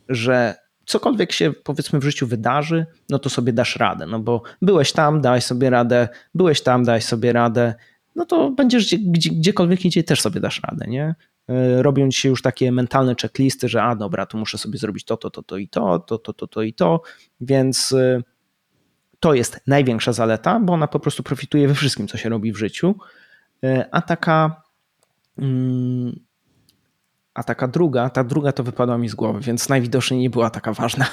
że cokolwiek się powiedzmy w życiu wydarzy, no to sobie dasz radę, no bo byłeś tam, dałeś sobie radę, byłeś tam, dałeś sobie radę, no to będziesz gdzie, gdzie, gdziekolwiek idzie też sobie dasz radę, nie? E, robią ci się już takie mentalne checklisty, że a dobra, tu muszę sobie zrobić to, to, to, to i to, to, to, to, to i to, więc e, to jest największa zaleta, bo ona po prostu profituje we wszystkim, co się robi w życiu, e, a taka mm, a taka druga, ta druga to wypadła mi z głowy, więc najwidoczniej nie była taka ważna.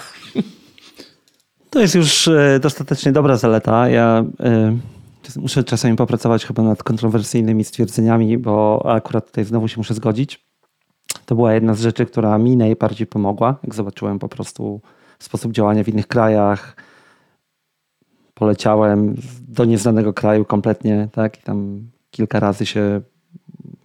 To jest już dostatecznie dobra zaleta. Ja muszę czasami popracować chyba nad kontrowersyjnymi stwierdzeniami, bo akurat tutaj znowu się muszę zgodzić. To była jedna z rzeczy, która mi najbardziej pomogła, jak zobaczyłem po prostu sposób działania w innych krajach. Poleciałem do nieznanego kraju kompletnie, tak, i tam kilka razy się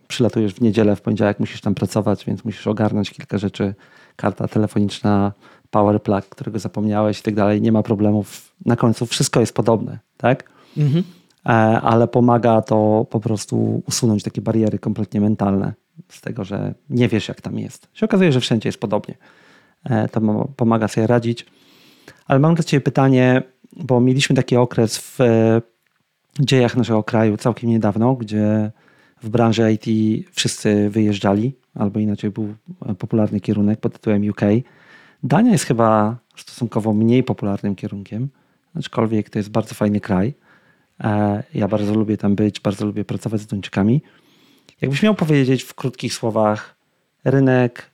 przylatujesz w niedzielę, w poniedziałek musisz tam pracować, więc musisz ogarnąć kilka rzeczy. Karta telefoniczna, power plug, którego zapomniałeś i tak dalej. Nie ma problemów. Na końcu wszystko jest podobne, tak? Mhm. E, ale pomaga to po prostu usunąć takie bariery kompletnie mentalne z tego, że nie wiesz, jak tam jest. Się okazuje, że wszędzie jest podobnie. E, to pomaga sobie radzić. Ale mam dla Ciebie pytanie, bo mieliśmy taki okres w e, dziejach naszego kraju całkiem niedawno, gdzie w branży IT wszyscy wyjeżdżali, albo inaczej był popularny kierunek pod tytułem UK. Dania jest chyba stosunkowo mniej popularnym kierunkiem, aczkolwiek to jest bardzo fajny kraj. E, ja bardzo lubię tam być, bardzo lubię pracować z Duńczykami. Jakbyś miał powiedzieć w krótkich słowach rynek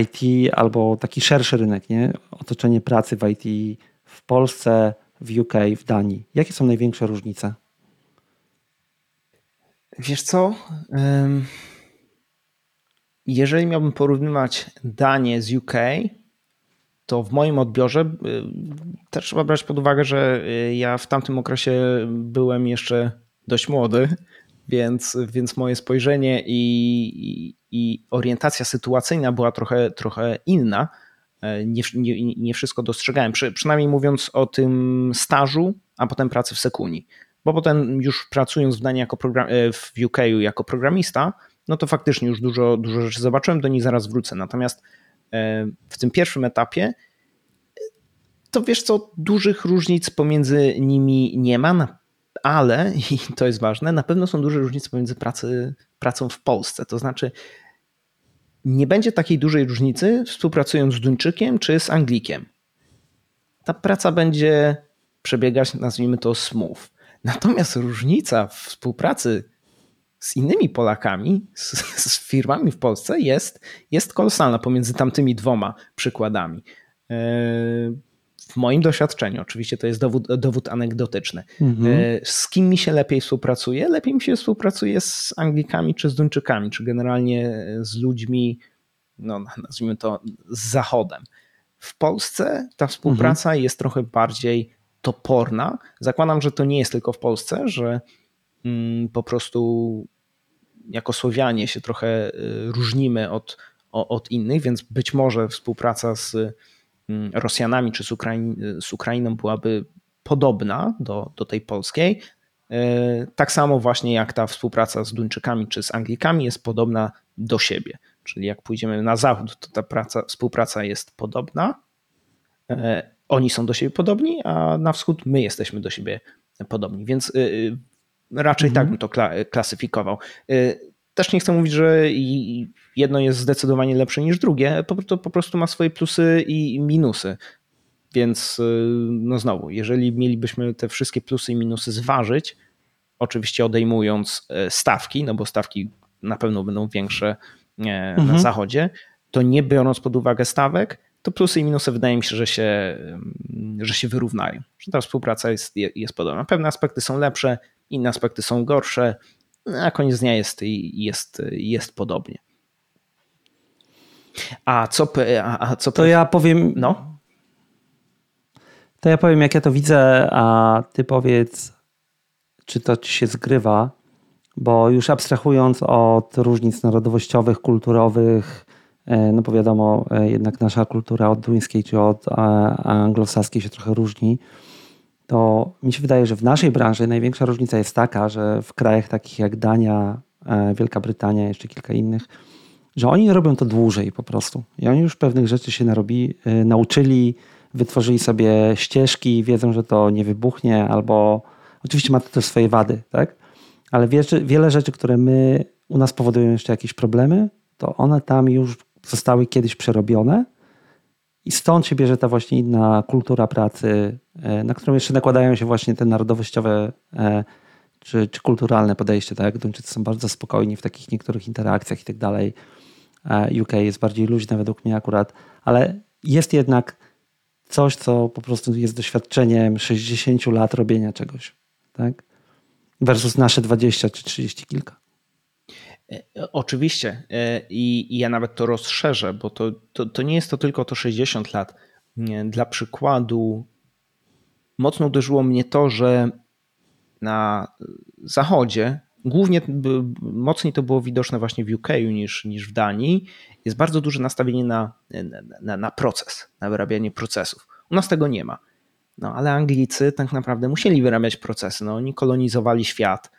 IT albo taki szerszy rynek, nie? otoczenie pracy w IT w Polsce, w UK, w Danii. Jakie są największe różnice? Wiesz co? Jeżeli miałbym porównywać Danię z UK, to w moim odbiorze y, też trzeba brać pod uwagę, że y, ja w tamtym okresie byłem jeszcze dość młody, więc, więc moje spojrzenie i, i, orientacja sytuacyjna była trochę, trochę inna. E, nie, nie, nie wszystko dostrzegałem, Przy, przynajmniej mówiąc o tym stażu, a potem pracy w Sekuni bo potem już pracując w Danii jako program, e, w UK jako programista, no to faktycznie już dużo, dużo rzeczy zobaczyłem, do nich zaraz wrócę. Natomiast w tym pierwszym etapie to wiesz co, dużych różnic pomiędzy nimi nie ma, ale, <laughs> i to jest ważne, na pewno są duże różnice pomiędzy pracy, pracą w Polsce. To znaczy, nie będzie takiej dużej różnicy współpracując z Duńczykiem czy z Anglikiem. Ta praca będzie przebiegać, nazwijmy to smooth. Natomiast różnica w współpracy z innymi Polakami, z, z, firmami w Polsce jest, jest kolosalna pomiędzy tamtymi dwoma przykładami. E, w moim doświadczeniu, oczywiście to jest dowód, dowód anegdotyczny. Mhm. E, z kim mi się lepiej współpracuje? Lepiej mi się współpracuje z Anglikami czy z Duńczykami, czy generalnie z ludźmi, no, nazwijmy to, z Zachodem. W Polsce ta współpraca mhm. jest trochę bardziej toporna. Zakładam, że to nie jest tylko w Polsce, że po prostu jako Słowianie się trochę y, różnimy od, od innych, więc być może współpraca z mm, Rosjanami czy z, z Ukrainą byłaby podobna do, do tej polskiej. Y, tak samo właśnie jak ta współpraca z Duńczykami czy z Anglikami jest podobna do siebie. Czyli jak pójdziemy na zachód, to ta praca, współpraca jest podobna, y, oni są do siebie podobni, a na wschód my jesteśmy do siebie podobni. Więc raczej tak mhm. tak bym to klasyfikował. Y, też nie chcę mówić, że jedno jest zdecydowanie lepsze niż drugie, to po prostu ma swoje plusy i minusy. Więc no znowu, jeżeli mielibyśmy te wszystkie plusy i minusy zważyć, oczywiście odejmując stawki, no bo stawki na pewno będą większe na mhm. zachodzie, to nie biorąc pod uwagę stawek, to plusy i minusy wydaje mi się, że się, że się wyrównają. Że ta współpraca jest, jest podobna. Pewne aspekty są lepsze, inne aspekty są gorsze. Na koniec dnia jest, jest, jest podobnie. A co, a, a co. To ja powiem. No. To ja powiem, jak ja to widzę, a ty powiedz, czy to ci się zgrywa, bo już abstrahując od różnic narodowościowych, kulturowych, E, no bo wiadomo, e, jednak nasza kultura od duńskiej czy od anglosaskiej się trochę różni, to mi się wydaje, że w naszej branży największa różnica jest taka, że w krajach takich jak Dania, e, Wielka Brytania, jeszcze kilka innych, że oni robią to dłużej po prostu. I oni już pewnych rzeczy się narobi, nauczyli, wytworzyli sobie ścieżki, wiedzą, że to nie wybuchnie, albo oczywiście ma to też swoje wady, tak? Ale wiele rzeczy, które my u nas powodują jeszcze jakieś problemy, to one tam już zostały kiedyś przerobione i stąd się bierze ta właśnie inna kultura pracy, e, na którą jeszcze nakładają się właśnie te narodowościowe e, czy, czy kulturalne podejście. Tak? Duńczycy są bardzo spokojni w takich niektórych interakcjach i tak dalej. E, UK jest bardziej luźne według mnie akurat, ale jest jednak coś, co po prostu jest doświadczeniem 60 lat robienia czegoś. Tak? Versus nasze 20 czy 30 kilka. E, oczywiście e, I, ja nawet to rozszerzę, bo to, to, to nie jest to tylko to 60 lat. Dla przykładu, mocno uderzyło mnie to, że na zachodzie, głównie mocniej to było widoczne właśnie w UK niż, niż w Danii, jest bardzo duże nastawienie na, na, na proces, na wyrabianie procesów. U nas tego nie ma. No ale Anglicy tak naprawdę musieli wyrabiać procesy. No, oni kolonizowali świat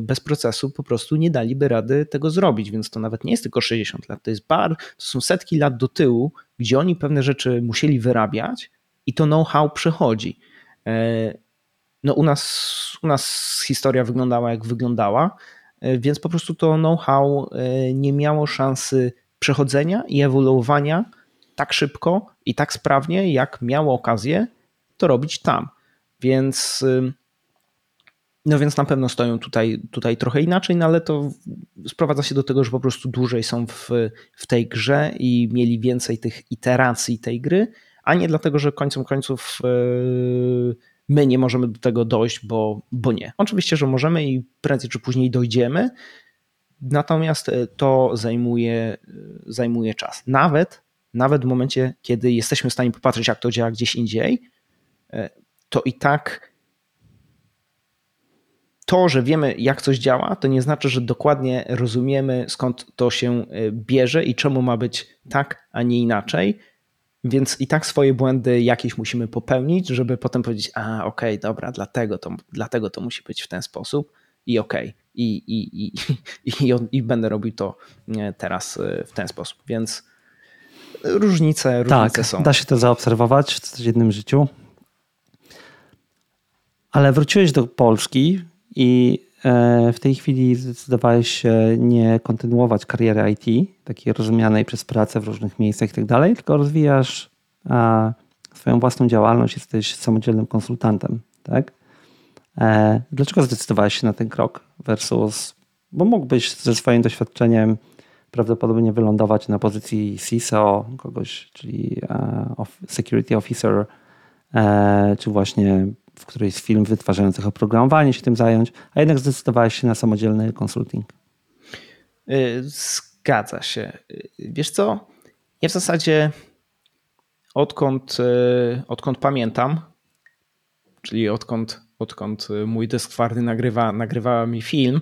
bez procesu po prostu nie daliby rady tego zrobić, więc to nawet nie jest tylko 60 lat, to jest bar, to są setki lat do tyłu, gdzie oni pewne rzeczy musieli wyrabiać i to know-how przychodzi. E, no u nas, u nas historia wyglądała jak wyglądała, e, więc po prostu to know-how nie miało szansy przechodzenia i ewoluowania tak szybko i tak sprawnie, jak miało okazję to robić tam. Więc no więc na pewno stoją tutaj, tutaj trochę inaczej, no ale to sprowadza się do tego, że po prostu dłużej są w, w tej grze i mieli więcej tych iteracji tej gry, a nie dlatego, że końcem końców yy, my nie możemy do tego dojść, bo, bo nie. Oczywiście, że możemy i prędzej czy później dojdziemy, natomiast to zajmuje, zajmuje czas. Nawet, nawet w momencie, kiedy jesteśmy w stanie popatrzeć, jak to działa gdzieś indziej, to i tak to, że wiemy, jak coś działa, to nie znaczy, że dokładnie rozumiemy, skąd to się e, bierze i czemu ma być tak, a nie inaczej. Więc i tak swoje błędy jakieś musimy popełnić, żeby potem powiedzieć, a okej, okay, dobra, dlatego to, dlatego to musi być w ten sposób i okej. Okay. I, i, i, <laughs> i, i, będę robił to teraz e, w ten sposób. Więc różnice, różnice tak, są. Da się to zaobserwować w codziennym życiu. Ale wróciłeś do Polski i e, w tej chwili zdecydowałeś się nie kontynuować kariery IT, takiej rozumianej przez pracę w różnych miejscach i tak dalej, tylko rozwijasz swoją własną działalność, jesteś samodzielnym konsultantem, tak? E, dlaczego zdecydowałeś się na ten krok versus, bo mógłbyś ze swoim doświadczeniem prawdopodobnie wylądować na pozycji CISO kogoś, czyli e, security officer, czy właśnie w którejś z firm wytwarzających oprogramowanie się tym zająć, a jednak zdecydowałeś się na samodzielny konsulting. Y, zgadza się. Y, wiesz co? Ja w zasadzie odkąd, y, odkąd pamiętam, czyli odkąd, odkąd mój dysk twardy nagrywa, nagrywała mi film,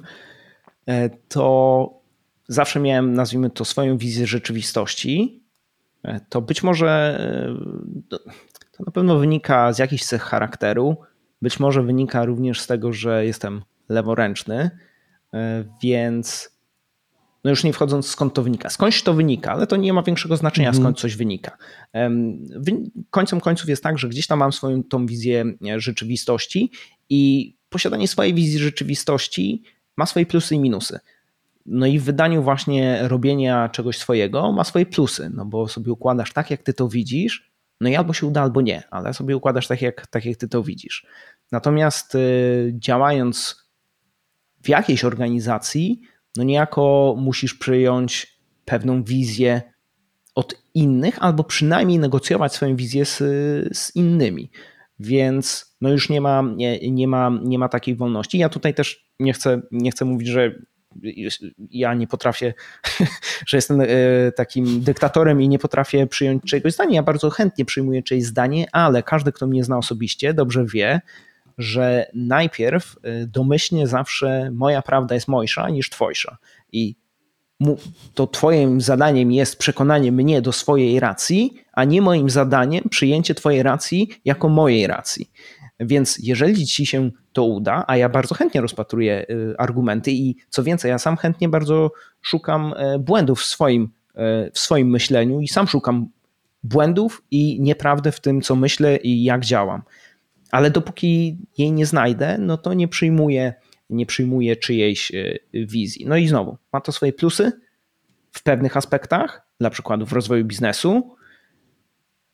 to zawsze miałem, nazwijmy to, swoją wizję rzeczywistości. To być może to na pewno wynika z jakichś cech charakteru. Być może wynika również z tego, że jestem leworęczny, e, więc no już nie wchodząc skąd to wynika. Skądś to wynika, ale to nie ma większego znaczenia, mhm. skąd coś wynika. Końcem końców jest tak, że gdzieś tam mam swoją tą wizję e, rzeczywistości i posiadanie swojej wizji rzeczywistości ma swoje plusy i minusy. No i w wydaniu właśnie robienia czegoś swojego ma swoje plusy, no bo sobie układasz tak, jak ty to widzisz, no i albo się uda, albo nie, ale sobie układasz tak, jak, tak, jak ty to widzisz. Natomiast y, działając w jakiejś organizacji, no niejako musisz przyjąć pewną wizję od innych, albo przynajmniej negocjować swoją wizję z, z innymi. Więc no już nie ma, nie, nie, ma, nie ma takiej wolności. Ja tutaj też nie chcę, nie chcę mówić, że ja nie potrafię, <laughs> że jestem e, takim dyktatorem i nie potrafię przyjąć czegoś zdania. Ja bardzo chętnie przyjmuję czyjeś zdanie, ale każdy, kto mnie zna osobiście, dobrze wie, że najpierw e, domyślnie zawsze moja prawda jest mojsza niż twojsza. I to twoim zadaniem jest przekonanie mnie do swojej racji, a nie moim zadaniem przyjęcie twojej racji jako mojej racji. Więc jeżeli ci się to uda, a ja bardzo chętnie rozpatruję y, argumenty i co więcej, ja sam chętnie bardzo szukam e, błędów w swoim, e, w swoim myśleniu i sam szukam błędów i nieprawdy w tym, co myślę i jak działam. Ale dopóki jej nie znajdę, no to nie przyjmuję nie przyjmuje czyjejś e, wizji. No i znowu, ma to swoje plusy w pewnych aspektach, dla przykładu w rozwoju biznesu,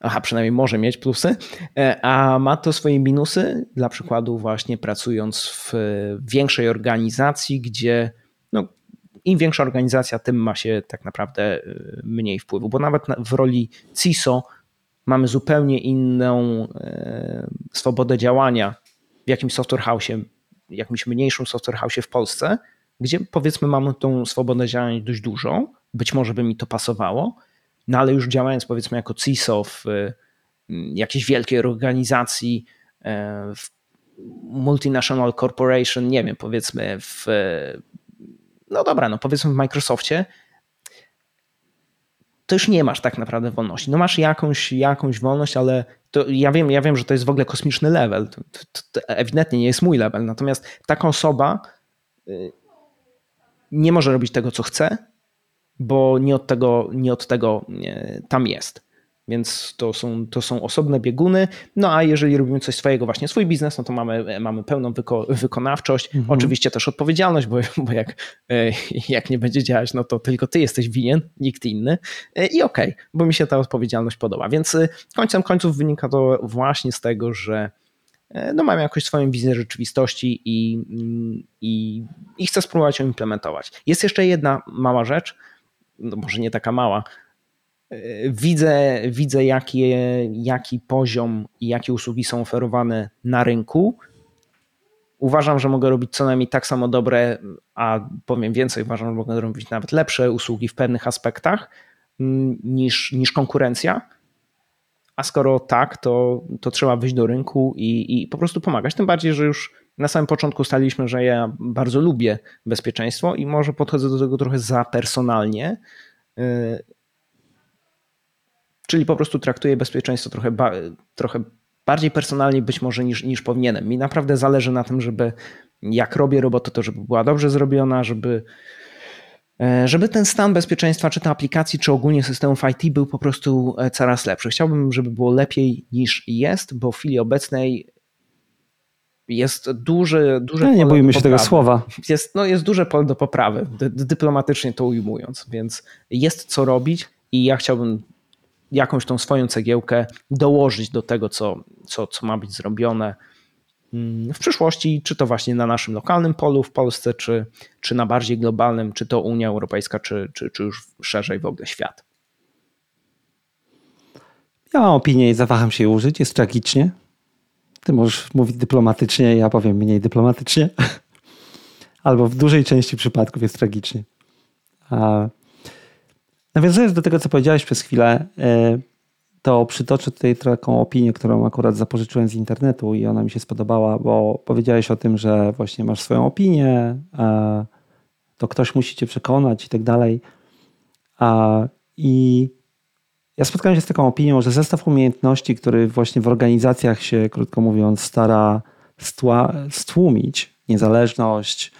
aha, przynajmniej może mieć plusy, e, a ma to swoje minusy, dla przykładu właśnie pracując w większej organizacji, gdzie no, im większa organizacja, tym ma się tak naprawdę e, mniej wpływu, bo nawet w roli CISO mamy zupełnie inną swobodę działania w jakimś software house'ie jakimś mniejszym software house w Polsce, gdzie powiedzmy mamy tą swobodę działania dość dużą, być może by mi to pasowało, no ale już działając powiedzmy jako CISO w mm, jakiejś wielkiej organizacji, e, w multinational corporation, nie wiem, powiedzmy w, no dobra, no powiedzmy w Microsoftie, to już nie masz tak naprawdę wolności. No masz jakąś, jakąś wolność, ale to ja wiem, ja wiem, że to jest w ogóle kosmiczny level. To, to, to ewidentnie nie jest mój level. Natomiast taka osoba y, nie może robić tego, co chce, bo nie od tego, nie od tego nie, tam jest. Więc to są, to są osobne bieguny. No a jeżeli robimy coś swojego, właśnie swój biznes, no to mamy, mamy pełną wyko wykonawczość, mhm. oczywiście też odpowiedzialność, bo, bo jak, e, jak nie będzie działać, no to tylko ty jesteś winien, nikt inny. E, I okej, okay, bo mi się ta odpowiedzialność podoba. Więc e, końcem końców wynika to właśnie z tego, że no mam jakąś swoją wizję rzeczywistości i, i, i chcę spróbować ją implementować. Jest jeszcze jedna mała rzecz, no może nie taka mała, widzę, widzę jaki, jaki poziom i jakie usługi są oferowane na rynku. Uważam, że mogę robić co najmniej tak samo dobre, a powiem więcej, uważam, że mogę robić nawet lepsze usługi w pewnych aspektach mm, niż, niż konkurencja. A skoro tak, to, to trzeba wyjść do rynku i, i po prostu pomagać. Tym bardziej, że już na samym początku staliśmy, że ja bardzo lubię bezpieczeństwo i może podchodzę do tego trochę za personalnie y, Czyli po prostu traktuję bezpieczeństwo trochę, trochę bardziej personalnie być może niż, niż powinienem. Mi naprawdę zależy na tym, żeby jak robię robotę, to żeby była dobrze zrobiona, żeby, e, żeby ten stan bezpieczeństwa, czy to aplikacji, czy ogólnie systemów IT był po prostu e, coraz lepszy. Chciałbym, żeby było lepiej niż jest, bo w chwili obecnej jest duże, duże no, Nie bójmy się tego słowa. Jest, no, jest duże pole do poprawy, dyplomatycznie to ujmując, więc jest co robić i ja chciałbym jakąś tą swoją cegiełkę dołożyć do tego, co, co, co ma być zrobione mm, w przyszłości, czy to właśnie na naszym lokalnym polu w Polsce, czy, czy na bardziej globalnym, czy to Unia Europejska, czy, czy, czy już szerzej w ogóle świat. Ja mam opinię i zawaham się jej użyć, jest tragicznie. Ty możesz mówić dyplomatycznie, ja powiem mniej dyplomatycznie. <laughs> Albo w dużej części przypadków jest tragicznie. A Nawiązując do tego, co powiedziałeś przez chwilę, e, to przytoczę tutaj taką opinię, którą akurat zapożyczyłem z internetu i ona mi się spodobała, bo powiedziałeś o tym, że właśnie masz swoją opinię, to ktoś musi cię przekonać i tak dalej. I ja spotkałem się z taką opinią, że zestaw umiejętności, który właśnie w organizacjach się, krótko mówiąc, stara stłumić niezależność,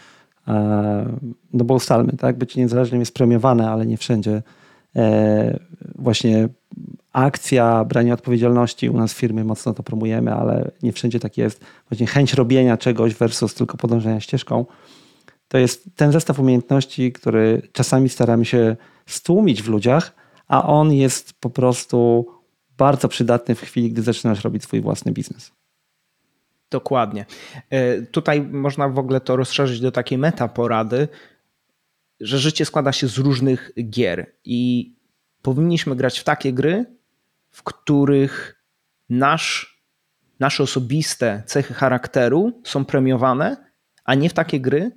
e, no bo ustalmy, tak, być niezależnym jest premiowane, ale nie wszędzie E, właśnie akcja, branie odpowiedzialności. U nas w firmie mocno to promujemy, ale nie wszędzie tak jest. Właśnie chęć robienia czegoś versus tylko podążania ścieżką. To jest ten zestaw umiejętności, który czasami staramy się stłumić w ludziach, a on jest po prostu bardzo przydatny w chwili, gdy zaczynasz robić swój własny biznes. Dokładnie. E, tutaj można w ogóle to rozszerzyć do takiej meta porady, że życie składa się z różnych gier i powinniśmy grać w takie gry, w których nasz, nasze osobiste cechy charakteru są premiowane, a nie w takie gry,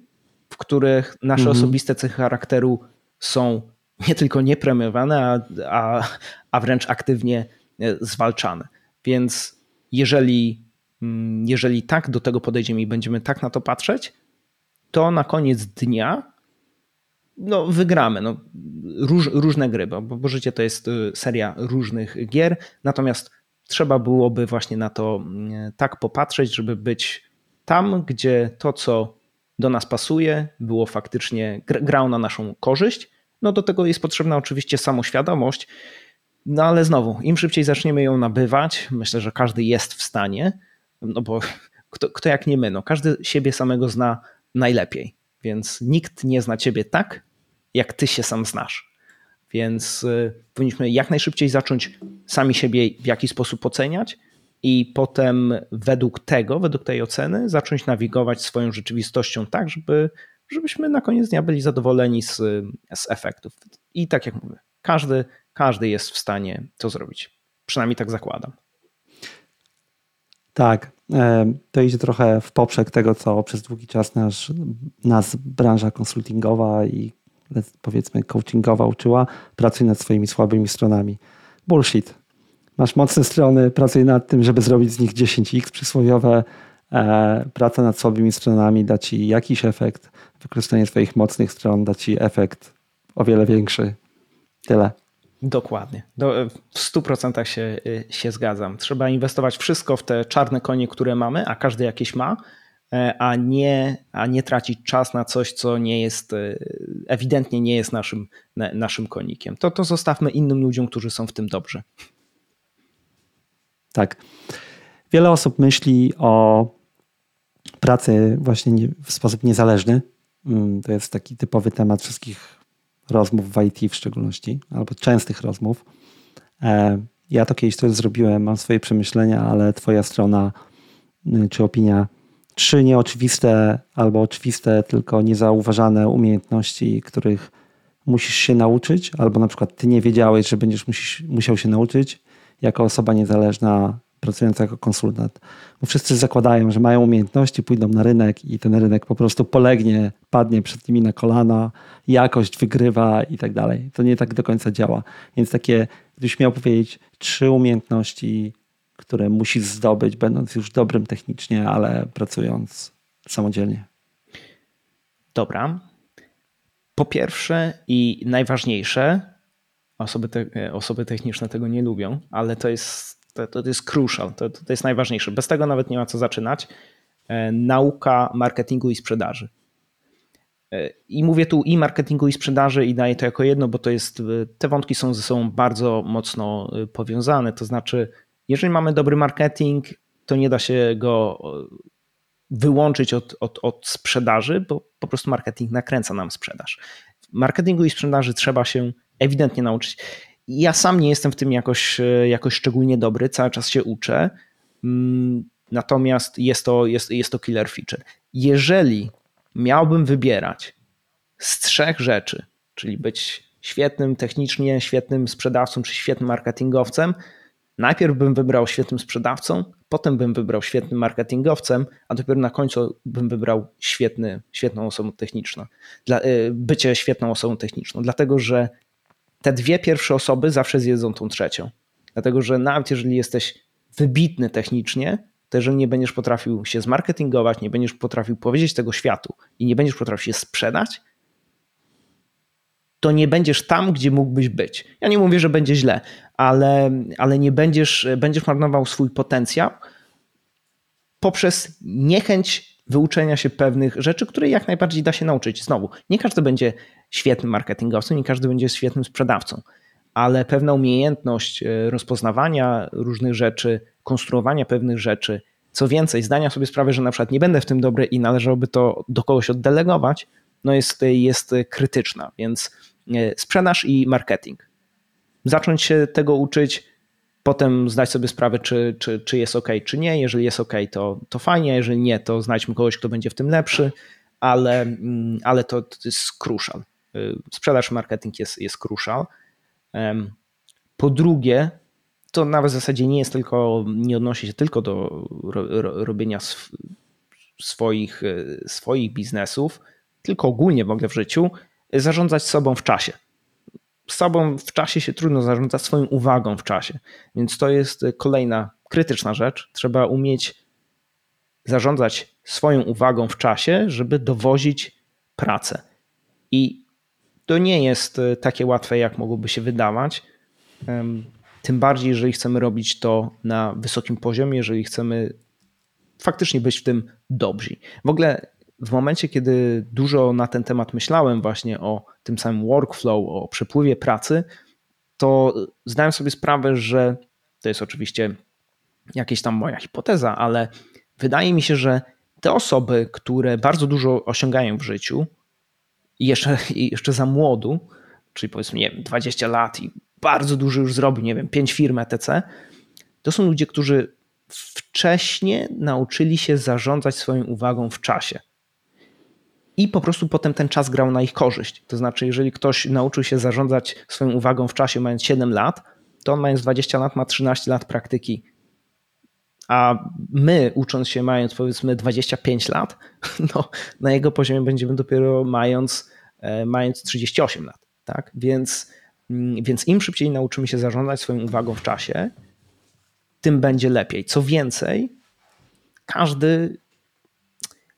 w których nasze mhm. osobiste cechy charakteru są nie tylko niepremiowane, a, a, a wręcz aktywnie e, zwalczane. Więc jeżeli, mm, jeżeli tak do tego podejdziemy i będziemy tak na to patrzeć, to na koniec dnia no, wygramy. No, róż, różne gry, bo, bo życie to jest y, seria różnych gier, natomiast trzeba byłoby właśnie na to mm, tak popatrzeć, żeby być tam, gdzie to, co do nas pasuje, było faktycznie grał na naszą korzyść. No do tego jest potrzebna oczywiście samoświadomość, no ale znowu, im szybciej zaczniemy ją nabywać, myślę, że każdy jest w stanie, no bo <laughs> kto, kto jak nie my, no każdy siebie samego zna najlepiej, więc nikt nie zna ciebie tak, jak ty się sam znasz. Więc y, powinniśmy jak najszybciej zacząć sami siebie w jakiś sposób oceniać i potem według tego, według tej oceny zacząć nawigować swoją rzeczywistością tak, żeby, żebyśmy na koniec dnia byli zadowoleni z, z efektów. I tak jak mówię, każdy, każdy jest w stanie to zrobić. Przynajmniej tak zakładam. Tak, e, to idzie trochę w poprzek tego, co przez długi czas nas branża konsultingowa i powiedzmy coachingowa uczyła, pracuj nad swoimi słabymi stronami. Bullshit. Masz mocne strony, pracuj nad tym, żeby zrobić z nich 10x przysłowiowe. E, praca nad słabymi stronami da ci jakiś efekt. Wykorzystanie swoich mocnych stron da ci efekt o wiele większy. Tyle. Dokładnie. Do, w 100% się, się zgadzam. Trzeba inwestować wszystko w te czarne konie, które mamy, a każdy jakieś ma, E, a nie, a nie tracić czas na coś, co nie jest, e, ewidentnie nie jest naszym, naszym konikiem. To, to zostawmy innym ludziom, którzy są w tym dobrzy. Tak. Wiele osób myśli o pracy właśnie w sposób niezależny. Mm, to jest taki typowy temat wszystkich rozmów w IT w szczególności, albo częstych rozmów. E, ja to kiedyś też zrobiłem, mam swoje przemyślenia, ale twoja strona y, czy opinia trzy nieoczywiste albo oczywiste, tylko niezauważane umiejętności, których musisz się nauczyć, albo na przykład ty nie wiedziałeś, że będziesz musisz, musiał się nauczyć jako osoba niezależna, pracująca jako konsultant. Bo wszyscy zakładają, że mają umiejętności, pójdą na rynek i ten rynek po prostu polegnie, padnie przed nimi na kolana, jakość wygrywa i tak dalej. To nie tak do końca działa. Więc takie, gdybyś miał powiedzieć, trzy umiejętności które musisz zdobyć, będąc już dobrym technicznie, ale pracując samodzielnie? Dobra. Po pierwsze i najważniejsze, osoby, te, osoby techniczne tego nie lubią, ale to jest, to, to jest crucial, to, to jest najważniejsze. Bez tego nawet nie ma co zaczynać. E, nauka marketingu i sprzedaży. E, I mówię tu i marketingu, i sprzedaży, i daję to jako jedno, bo to jest, te wątki są ze sobą bardzo mocno e, powiązane. To znaczy, jeżeli mamy dobry marketing, to nie da się go wyłączyć od, od, od sprzedaży, bo po prostu marketing nakręca nam sprzedaż. Marketingu i sprzedaży trzeba się ewidentnie nauczyć. Ja sam nie jestem w tym jakoś, jakoś szczególnie dobry, cały czas się uczę. Mm, natomiast jest to, jest, jest to killer feature. Jeżeli miałbym wybierać z trzech rzeczy, czyli być świetnym technicznie, świetnym sprzedawcą czy świetnym marketingowcem, Najpierw bym wybrał świetnym sprzedawcą, potem bym wybrał świetnym marketingowcem, a dopiero na końcu bym wybrał świetny, świetną osobą techniczną. Dla, y, bycie świetną osobą techniczną, dlatego że te dwie pierwsze osoby zawsze zjedzą tą trzecią. Dlatego, że nawet jeżeli jesteś wybitny technicznie, to jeżeli nie będziesz potrafił się zmarketingować, nie będziesz potrafił powiedzieć tego światu i nie będziesz potrafił się sprzedać, to nie będziesz tam, gdzie mógłbyś być. Ja nie mówię, że będzie źle, ale, ale nie będziesz, będziesz marnował swój potencjał poprzez niechęć wyuczenia się pewnych rzeczy, które jak najbardziej da się nauczyć. Znowu, nie każdy będzie świetnym marketingowcem, nie każdy będzie świetnym sprzedawcą, ale pewna umiejętność e, rozpoznawania różnych rzeczy, konstruowania pewnych rzeczy, co więcej, zdania sobie sprawy, że na przykład nie będę w tym dobry i należałoby to do kogoś oddelegować, no jest, jest krytyczna, więc sprzedaż i marketing. Zacząć się tego uczyć, potem zdać sobie sprawę, czy, czy, czy jest ok, czy nie. Jeżeli jest ok, to, to fajnie, jeżeli nie, to znajdźmy kogoś, kto będzie w tym lepszy, ale, mm, ale to, to jest crucial. Sprzedaż marketing jest, jest crucial. Po drugie, to nawet w zasadzie nie jest tylko, nie odnosi się tylko do robienia swoich, e, swoich biznesów, tylko ogólnie w ogóle w życiu, zarządzać sobą w czasie. Sobą w czasie się trudno zarządzać, swoją uwagą w czasie. Więc to jest kolejna krytyczna rzecz. Trzeba umieć zarządzać swoją uwagą w czasie, żeby dowozić pracę. I to nie jest e, takie łatwe, jak mogłoby się wydawać. Tym bardziej, jeżeli chcemy robić to na wysokim poziomie, jeżeli chcemy faktycznie być w tym dobrzy. W ogóle w momencie, kiedy dużo na ten temat myślałem, właśnie o tym samym workflow, o przepływie pracy, to zdałem sobie sprawę, że to jest oczywiście jakaś tam moja hipoteza, ale wydaje mi się, że te osoby, które bardzo dużo osiągają w życiu, i jeszcze, jeszcze za młodu, czyli powiedzmy, nie wiem, 20 lat i bardzo dużo już zrobił, nie wiem, 5 firm etc., to są ludzie, którzy wcześniej nauczyli się zarządzać swoją uwagą w czasie. I po prostu potem ten czas grał na ich korzyść. To znaczy, jeżeli ktoś nauczył się zarządzać swoją uwagą w czasie mając 7 lat, to on mając 20 lat ma 13 lat praktyki. A my, ucząc się mając powiedzmy 25 lat, <laughs> no, na jego poziomie będziemy dopiero mając, e, mając 38 lat. Tak? Więc, mm, więc im szybciej nauczymy się zarządzać swoją uwagą w czasie, tym będzie lepiej. Co więcej, każdy,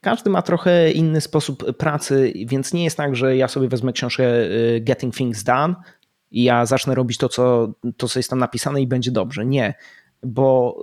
każdy ma trochę inny sposób pracy, więc nie jest tak, że ja sobie wezmę książkę y, Getting Things Done i ja zacznę robić to, co, to, co jest tam napisane i będzie dobrze. Nie, bo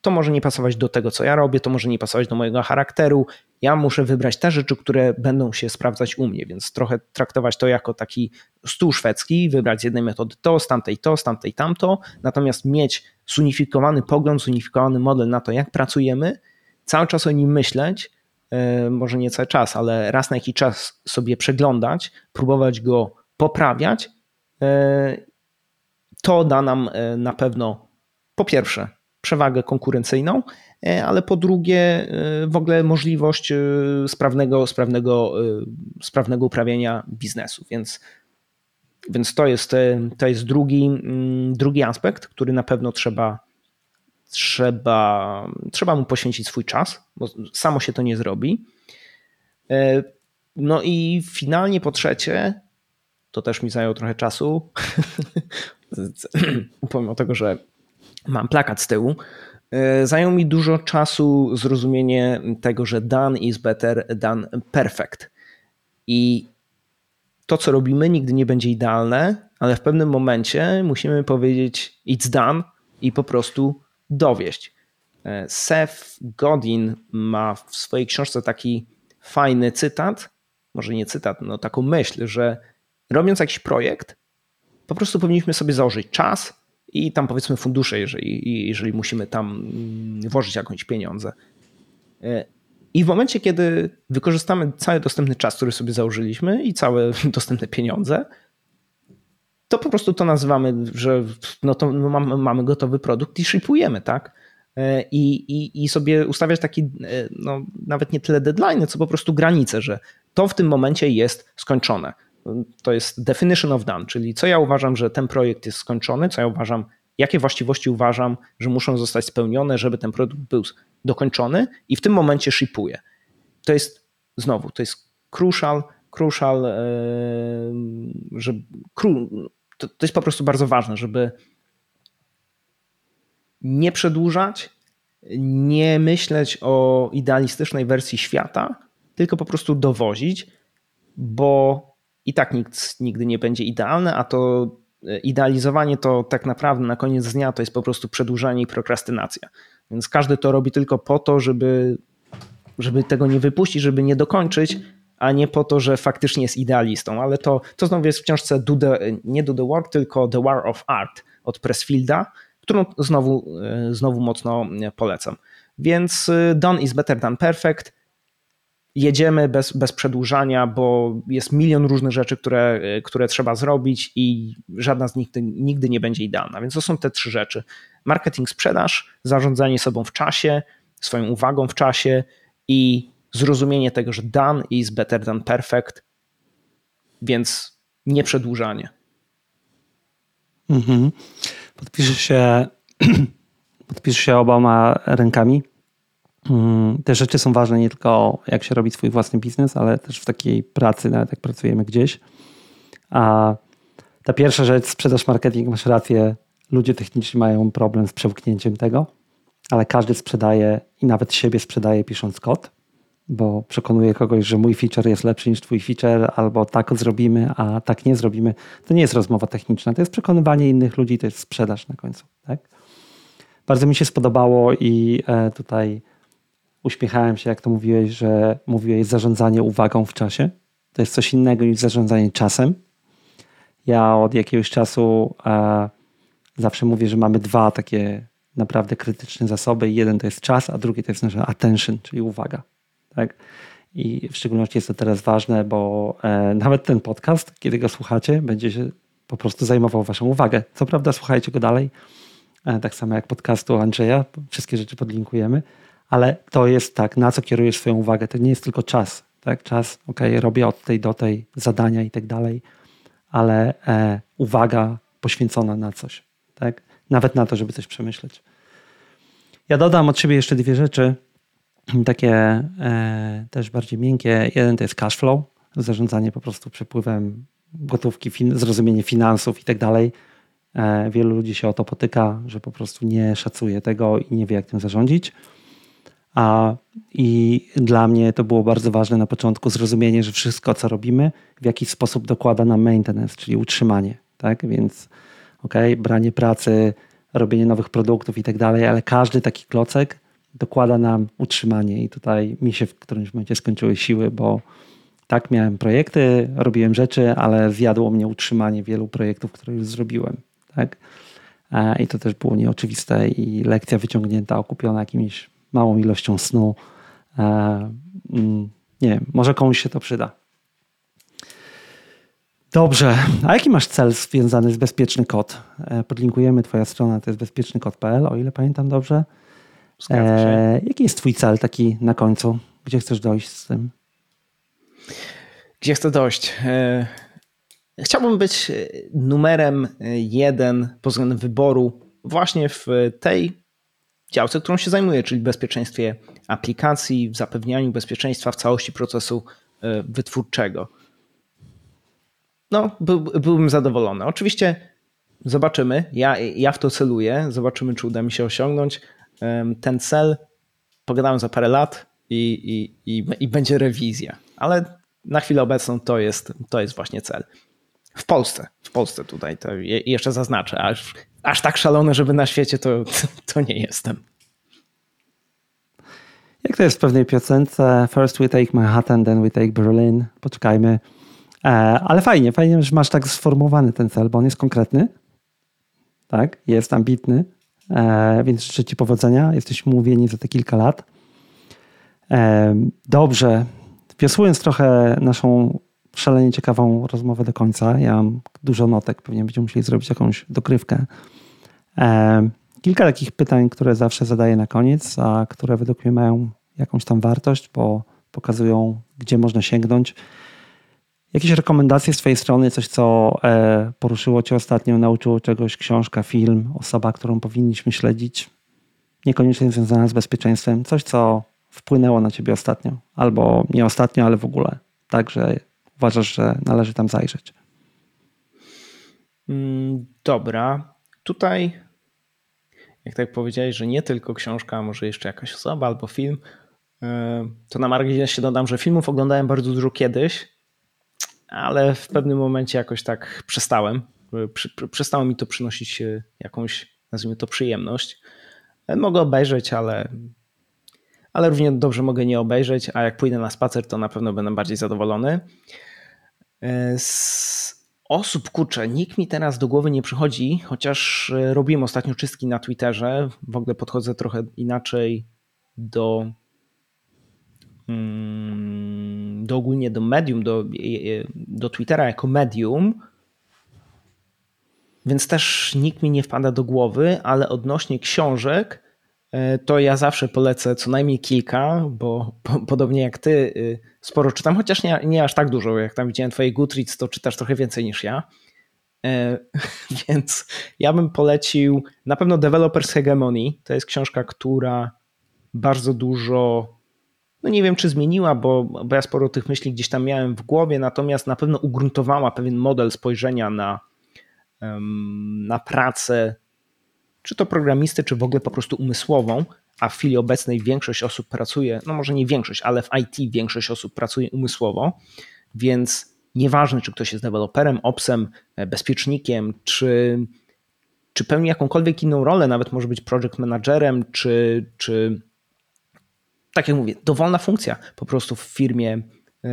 to może nie pasować do tego, co ja robię, to może nie pasować do mojego charakteru. Ja muszę wybrać te rzeczy, które będą się sprawdzać u mnie, więc trochę traktować to jako taki stół szwedzki, wybrać z jednej metody to, z tamtej to, z tamtej tamto, natomiast mieć zunifikowany pogląd, zunifikowany model na to, jak pracujemy, cały czas o nim myśleć, e, może nie cały czas, ale raz na jakiś czas sobie przeglądać, próbować go poprawiać, e, to da nam e, na pewno po pierwsze przewagę konkurencyjną, e, ale po drugie e, w ogóle możliwość e, sprawnego, sprawnego, sprawnego uprawiania biznesu. Więc, więc to jest, to jest drugi, mm, drugi aspekt, który na pewno trzeba, trzeba, trzeba mu poświęcić swój czas, bo samo się to nie zrobi. No i finalnie po trzecie, to też mi zajęło trochę czasu, <laughs> pomimo tego, że mam plakat z tyłu. E, zajął mi dużo czasu zrozumienie tego, że done is better than perfect. I to, co robimy, nigdy nie będzie idealne, ale w pewnym momencie musimy powiedzieć it's done i po prostu dowieść. E, Seth Godin ma w swojej książce taki fajny cytat, może nie cytat, no taką myśl, że robiąc jakiś projekt, po prostu powinniśmy sobie założyć czas, i tam powiedzmy fundusze, jeżeli, jeżeli musimy tam mm, włożyć jakieś pieniądze. E, I w momencie, kiedy wykorzystamy cały dostępny czas, który sobie założyliśmy i całe <laughs> dostępne pieniądze, to po prostu to nazywamy, że no to mamy, mamy gotowy produkt i shipujemy, tak? E, I, i, I sobie ustawiać taki, e, no, nawet nie tyle deadline, co po prostu granice, że to w tym momencie jest skończone to jest definition of done, czyli co ja uważam, że ten projekt jest skończony, co ja uważam, jakie właściwości uważam, że muszą zostać spełnione, żeby ten produkt był dokończony i w tym momencie shipuję. To jest znowu, to jest crucial, crucial, e, że to, to jest po prostu bardzo ważne, żeby nie przedłużać, nie myśleć o idealistycznej wersji świata, tylko po prostu dowozić, bo i tak nikt nigdy nie będzie idealny, a to e, idealizowanie to tak naprawdę na koniec dnia to jest po prostu przedłużanie i prokrastynacja. Więc każdy to robi tylko po to, żeby, żeby tego nie wypuścić, żeby nie dokończyć, a nie po to, że faktycznie jest idealistą. Ale to, to znowu jest w książce do the, nie Do the Work, tylko The War of Art od Pressfielda, którą znowu, e, znowu mocno polecam. Więc e, done is better than perfect jedziemy bez, bez przedłużania, bo jest milion różnych rzeczy, które, które trzeba zrobić i żadna z nich nigdy nie będzie idealna. Więc to są te trzy rzeczy: marketing, sprzedaż, zarządzanie sobą w czasie, swoją uwagą w czasie i zrozumienie tego, że done is better than perfect, więc nie przedłużanie. Mhm. Podpiszesz się, <clears throat> podpiszesz się oboma rękami. Mm, te rzeczy są ważne nie tylko jak się robi swój własny biznes, ale też w takiej pracy, nawet jak pracujemy gdzieś. A ta pierwsza rzecz, sprzedaż marketing, masz rację, ludzie techniczni mają problem z przełknięciem tego, ale każdy sprzedaje i nawet siebie sprzedaje pisząc kod, bo przekonuje kogoś, że mój feature jest lepszy niż twój feature, albo tak zrobimy, a tak nie zrobimy. To nie jest rozmowa techniczna, to jest przekonywanie innych ludzi, to jest sprzedaż na końcu. Tak? Bardzo mi się spodobało i e, tutaj uśmiechałem się, jak to mówiłeś, że mówiłeś zarządzanie uwagą w czasie. To jest coś innego niż zarządzanie czasem. Ja od jakiegoś czasu e, zawsze mówię, że mamy dwa takie naprawdę krytyczne zasoby. Jeden to jest czas, a drugi to jest nasza attention, czyli uwaga. Tak? I w szczególności jest to teraz ważne, bo e, nawet ten podcast, kiedy go słuchacie, będzie się po prostu zajmował Waszą uwagę. Co prawda, słuchajcie go dalej, e, tak samo jak podcastu Andrzeja, wszystkie rzeczy podlinkujemy, ale to jest tak, na co kierujesz swoją uwagę. To nie jest tylko czas. Tak? Czas, ok, robię od tej do tej zadania i tak dalej, ale e, uwaga poświęcona na coś. Tak? Nawet na to, żeby coś przemyśleć. Ja dodam od siebie jeszcze dwie rzeczy, takie e, też bardziej miękkie. Jeden to jest cash flow, zarządzanie po prostu przepływem gotówki, fin zrozumienie finansów i tak dalej. E, wielu ludzi się o to potyka, że po prostu nie szacuje tego i nie wie, jak tym zarządzić. A, I dla mnie to było bardzo ważne na początku zrozumienie, że wszystko, co robimy, w jakiś sposób dokłada nam maintenance, czyli utrzymanie. Tak? Więc ok, branie pracy, robienie nowych produktów i tak dalej, ale każdy taki klocek dokłada nam utrzymanie. I tutaj mi się w którymś momencie skończyły siły, bo tak, miałem projekty, robiłem rzeczy, ale zjadło mnie utrzymanie wielu projektów, które już zrobiłem. Tak? I to też było nieoczywiste i lekcja wyciągnięta, okupiona jakimiś małą ilością snu. Mm, nie wiem, może komuś się to przyda. Dobrze, a jaki masz cel związany z bezpieczny kod? E, podlinkujemy Twoja strona, to jest bezpiecznykod.pl, o ile pamiętam dobrze. E, jaki jest Twój cel taki na końcu? Gdzie chcesz dojść z tym? Gdzie chcę dojść? E, chciałbym być numerem jeden pod względem wyboru właśnie w tej działce, którą się zajmuję, czyli bezpieczeństwie aplikacji, w zapewnianiu bezpieczeństwa w całości procesu e, wytwórczego. No, był, byłbym zadowolony. Oczywiście zobaczymy. Ja, ja w to celuję. Zobaczymy, czy uda mi się osiągnąć ten cel. Pogadamy za parę lat i, i, i, i będzie rewizja. Ale na chwilę obecną to jest, to jest właśnie cel. W Polsce, w Polsce tutaj to jeszcze zaznaczę, aż aż tak szalony, żeby na świecie, to, <laughs> to nie jestem. Jak to jest w pewnej piosence? First we take Manhattan, then we take Berlin. Poczekajmy. E, ale fajnie, fajnie, że masz tak sformułowany ten cel, bo on jest konkretny. Tak, jest ambitny. E, więc życzę Ci powodzenia. Jesteśmy umówieni za te kilka lat. E, dobrze. Wiosłując trochę naszą szalenie ciekawą rozmowę do końca. Ja mam dużo notek, pewnie będziemy musieli zrobić jakąś dokrywkę. E, kilka takich pytań, które zawsze zadaję na koniec, a które według mnie mają jakąś tam wartość, bo pokazują, gdzie można sięgnąć. Jakieś rekomendacje z Twojej strony, coś, co e, poruszyło Cię ostatnio, nauczyło czegoś, książka, film, osoba, którą powinniśmy śledzić, niekoniecznie związana z bezpieczeństwem, coś, co wpłynęło na Ciebie ostatnio, albo nie ostatnio, ale w ogóle. Także uważasz, że należy tam zajrzeć? Mm, dobra. Tutaj, jak tak powiedziałeś, że nie tylko książka, a może jeszcze jakaś osoba albo film, e, to na marginesie dodam, że filmów oglądałem bardzo dużo kiedyś, ale w pewnym momencie jakoś tak przestałem. Przestało mi to przynosić e, jakąś, nazwijmy to, przyjemność. E, mogę obejrzeć, ale, ale równie dobrze mogę nie obejrzeć, a jak pójdę na spacer, to na pewno będę bardziej zadowolony. E, osób, kurczę, nikt mi teraz do głowy nie przychodzi, chociaż e, robiłem ostatnio czystki na Twitterze. W ogóle podchodzę trochę inaczej do, mm, do ogólnie do medium, do, do Twittera jako medium, więc też nikt mi nie wpada do głowy, ale odnośnie książek, e, to ja zawsze polecę co najmniej kilka, bo <laughs> po, podobnie jak ty y, sporo czytam, chociaż nie, nie aż tak dużo. Jak tam widziałem twoje Goodreads, to czytasz trochę więcej niż ja. E, <laughs> więc ja bym polecił na pewno Developers Hegemony. To jest książka, która bardzo dużo, no nie wiem czy zmieniła, bo, bo ja sporo tych myśli gdzieś tam miałem w głowie, natomiast na pewno ugruntowała pewien model spojrzenia na, na pracę, czy to programisty, czy w ogóle po prostu umysłową, a w chwili obecnej większość osób pracuje, no może nie większość, ale w IT większość osób pracuje umysłowo, więc nieważne, czy ktoś jest deweloperem, opsem, e, bezpiecznikiem, czy, czy pełni jakąkolwiek inną rolę, nawet może być project managerem, czy, czy tak jak mówię, dowolna funkcja po prostu w firmie yy,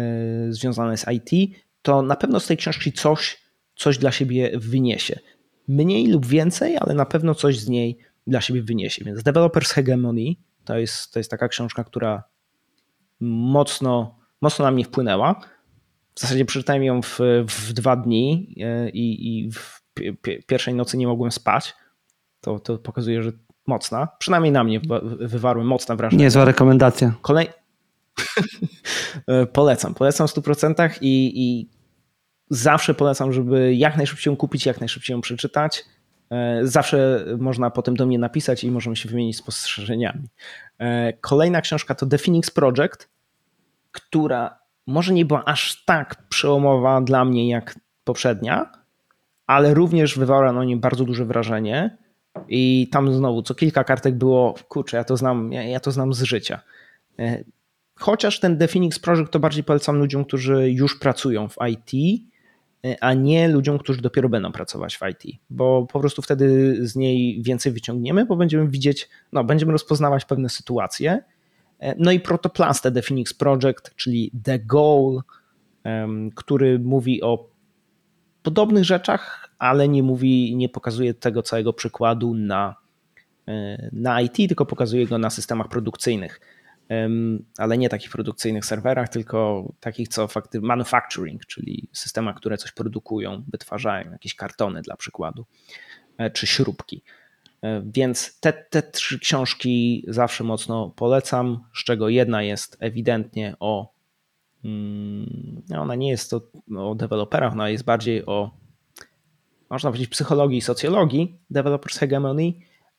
związana z IT, to na pewno z tej książki coś, coś dla siebie wyniesie. Mniej lub więcej, ale na pewno coś z niej dla siebie wyniesie. Więc Developers Hegemony to jest, to jest taka książka, która mocno, mocno na mnie wpłynęła. W zasadzie przeczytałem ją w, w dwa dni e, i, i w pierwszej nocy nie mogłem spać. To, to pokazuje, że mocna. Przynajmniej na mnie wywarły mocne wrażenie. Niezła rekomendacja. Kolej... <laughs> E, polecam, polecam w 100% i, i zawsze polecam, żeby jak najszybciej ją kupić, jak najszybciej ją przeczytać. E, zawsze można potem do mnie napisać i możemy się wymienić spostrzeżeniami. Kolejna książka to The Phoenix Project, która może nie była aż tak przełomowa dla mnie jak poprzednia, ale również wywarła na niej bardzo duże wrażenie. I tam znowu co kilka kartek było, kurczę, ja to znam, ja, ja to znam z życia. E, chociaż ten The Phoenix Project to bardziej polecam ludziom, którzy już pracują w IT, e, a nie ludziom, którzy dopiero będą pracować w IT, bo po prostu wtedy z niej więcej wyciągniemy, bo będziemy widzieć, no, będziemy rozpoznawać pewne sytuacje E, no i Protoplastę The Phoenix Project, czyli The Goal, który mówi o podobnych rzeczach, ale nie mówi, nie pokazuje tego całego przykładu na, e, na IT, tylko pokazuje go na systemach produkcyjnych. Ale nie takich produkcyjnych serwerach, tylko takich, co fakty manufacturing, czyli systemach, które coś produkują, wytwarzają, jakieś kartony dla przykładu, e, czy śrubki. E, więc te, te trzy książki zawsze mocno polecam, z czego jedna jest ewidentnie o. Mm, no, ona nie jest to o deweloperach, ona jest bardziej o, można powiedzieć, psychologii i socjologii Developers Hegemony,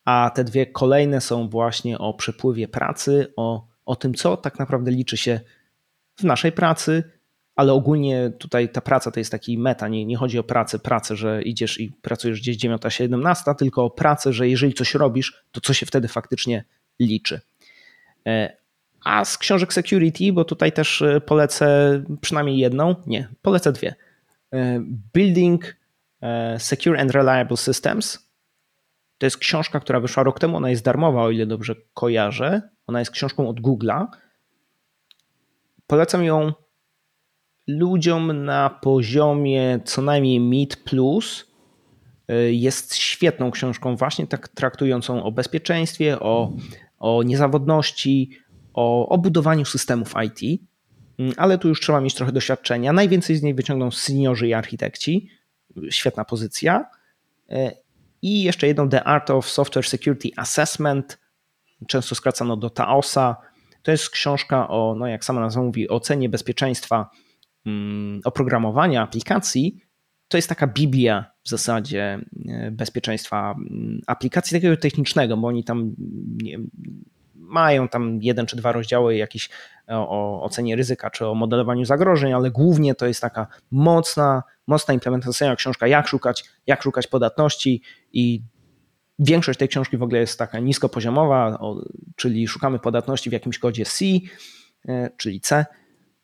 a te dwie kolejne są właśnie o przepływie pracy, o, o tym, co tak naprawdę liczy się w naszej pracy, ale ogólnie tutaj ta praca to jest taki meta, nie, nie chodzi o pracę, pracę, że idziesz i pracujesz gdzieś 9-17, tylko o pracę, że jeżeli coś robisz, to co się wtedy faktycznie liczy. E, a z książek security, bo tutaj też e, polecę przynajmniej jedną, nie, polecę dwie. E, Building Secure and Reliable Systems. To jest książka, która wyszła rok temu, ona jest darmowa, o ile dobrze kojarzę. Ona jest książką od Google'a. Polecam ją ludziom na poziomie co najmniej mid plus y, jest świetną książką, właśnie tak traktującą o bezpieczeństwie, o, o niezawodności, o, o budowaniu systemów IT, mm, ale tu już trzeba mieć trochę doświadczenia. Najwięcej z niej wyciągną seniorzy i architekci. Świetna pozycja. I jeszcze jedną The Art of Software Security Assessment, często skracano do TAOSA. To jest książka o, no jak sama nazwa mówi, ocenie bezpieczeństwa Mm, oprogramowania aplikacji, to jest taka Biblia w zasadzie e, bezpieczeństwa mm, aplikacji takiego technicznego, bo oni tam nie, mają tam jeden czy dwa rozdziały jakiś o, o ocenie ryzyka czy o modelowaniu zagrożeń, ale głównie to jest taka mocna, mocna implementacyjna książka, jak szukać, jak szukać podatności i większość tej książki w ogóle jest taka niskopoziomowa, czyli szukamy podatności w jakimś kodzie C, e, czyli C,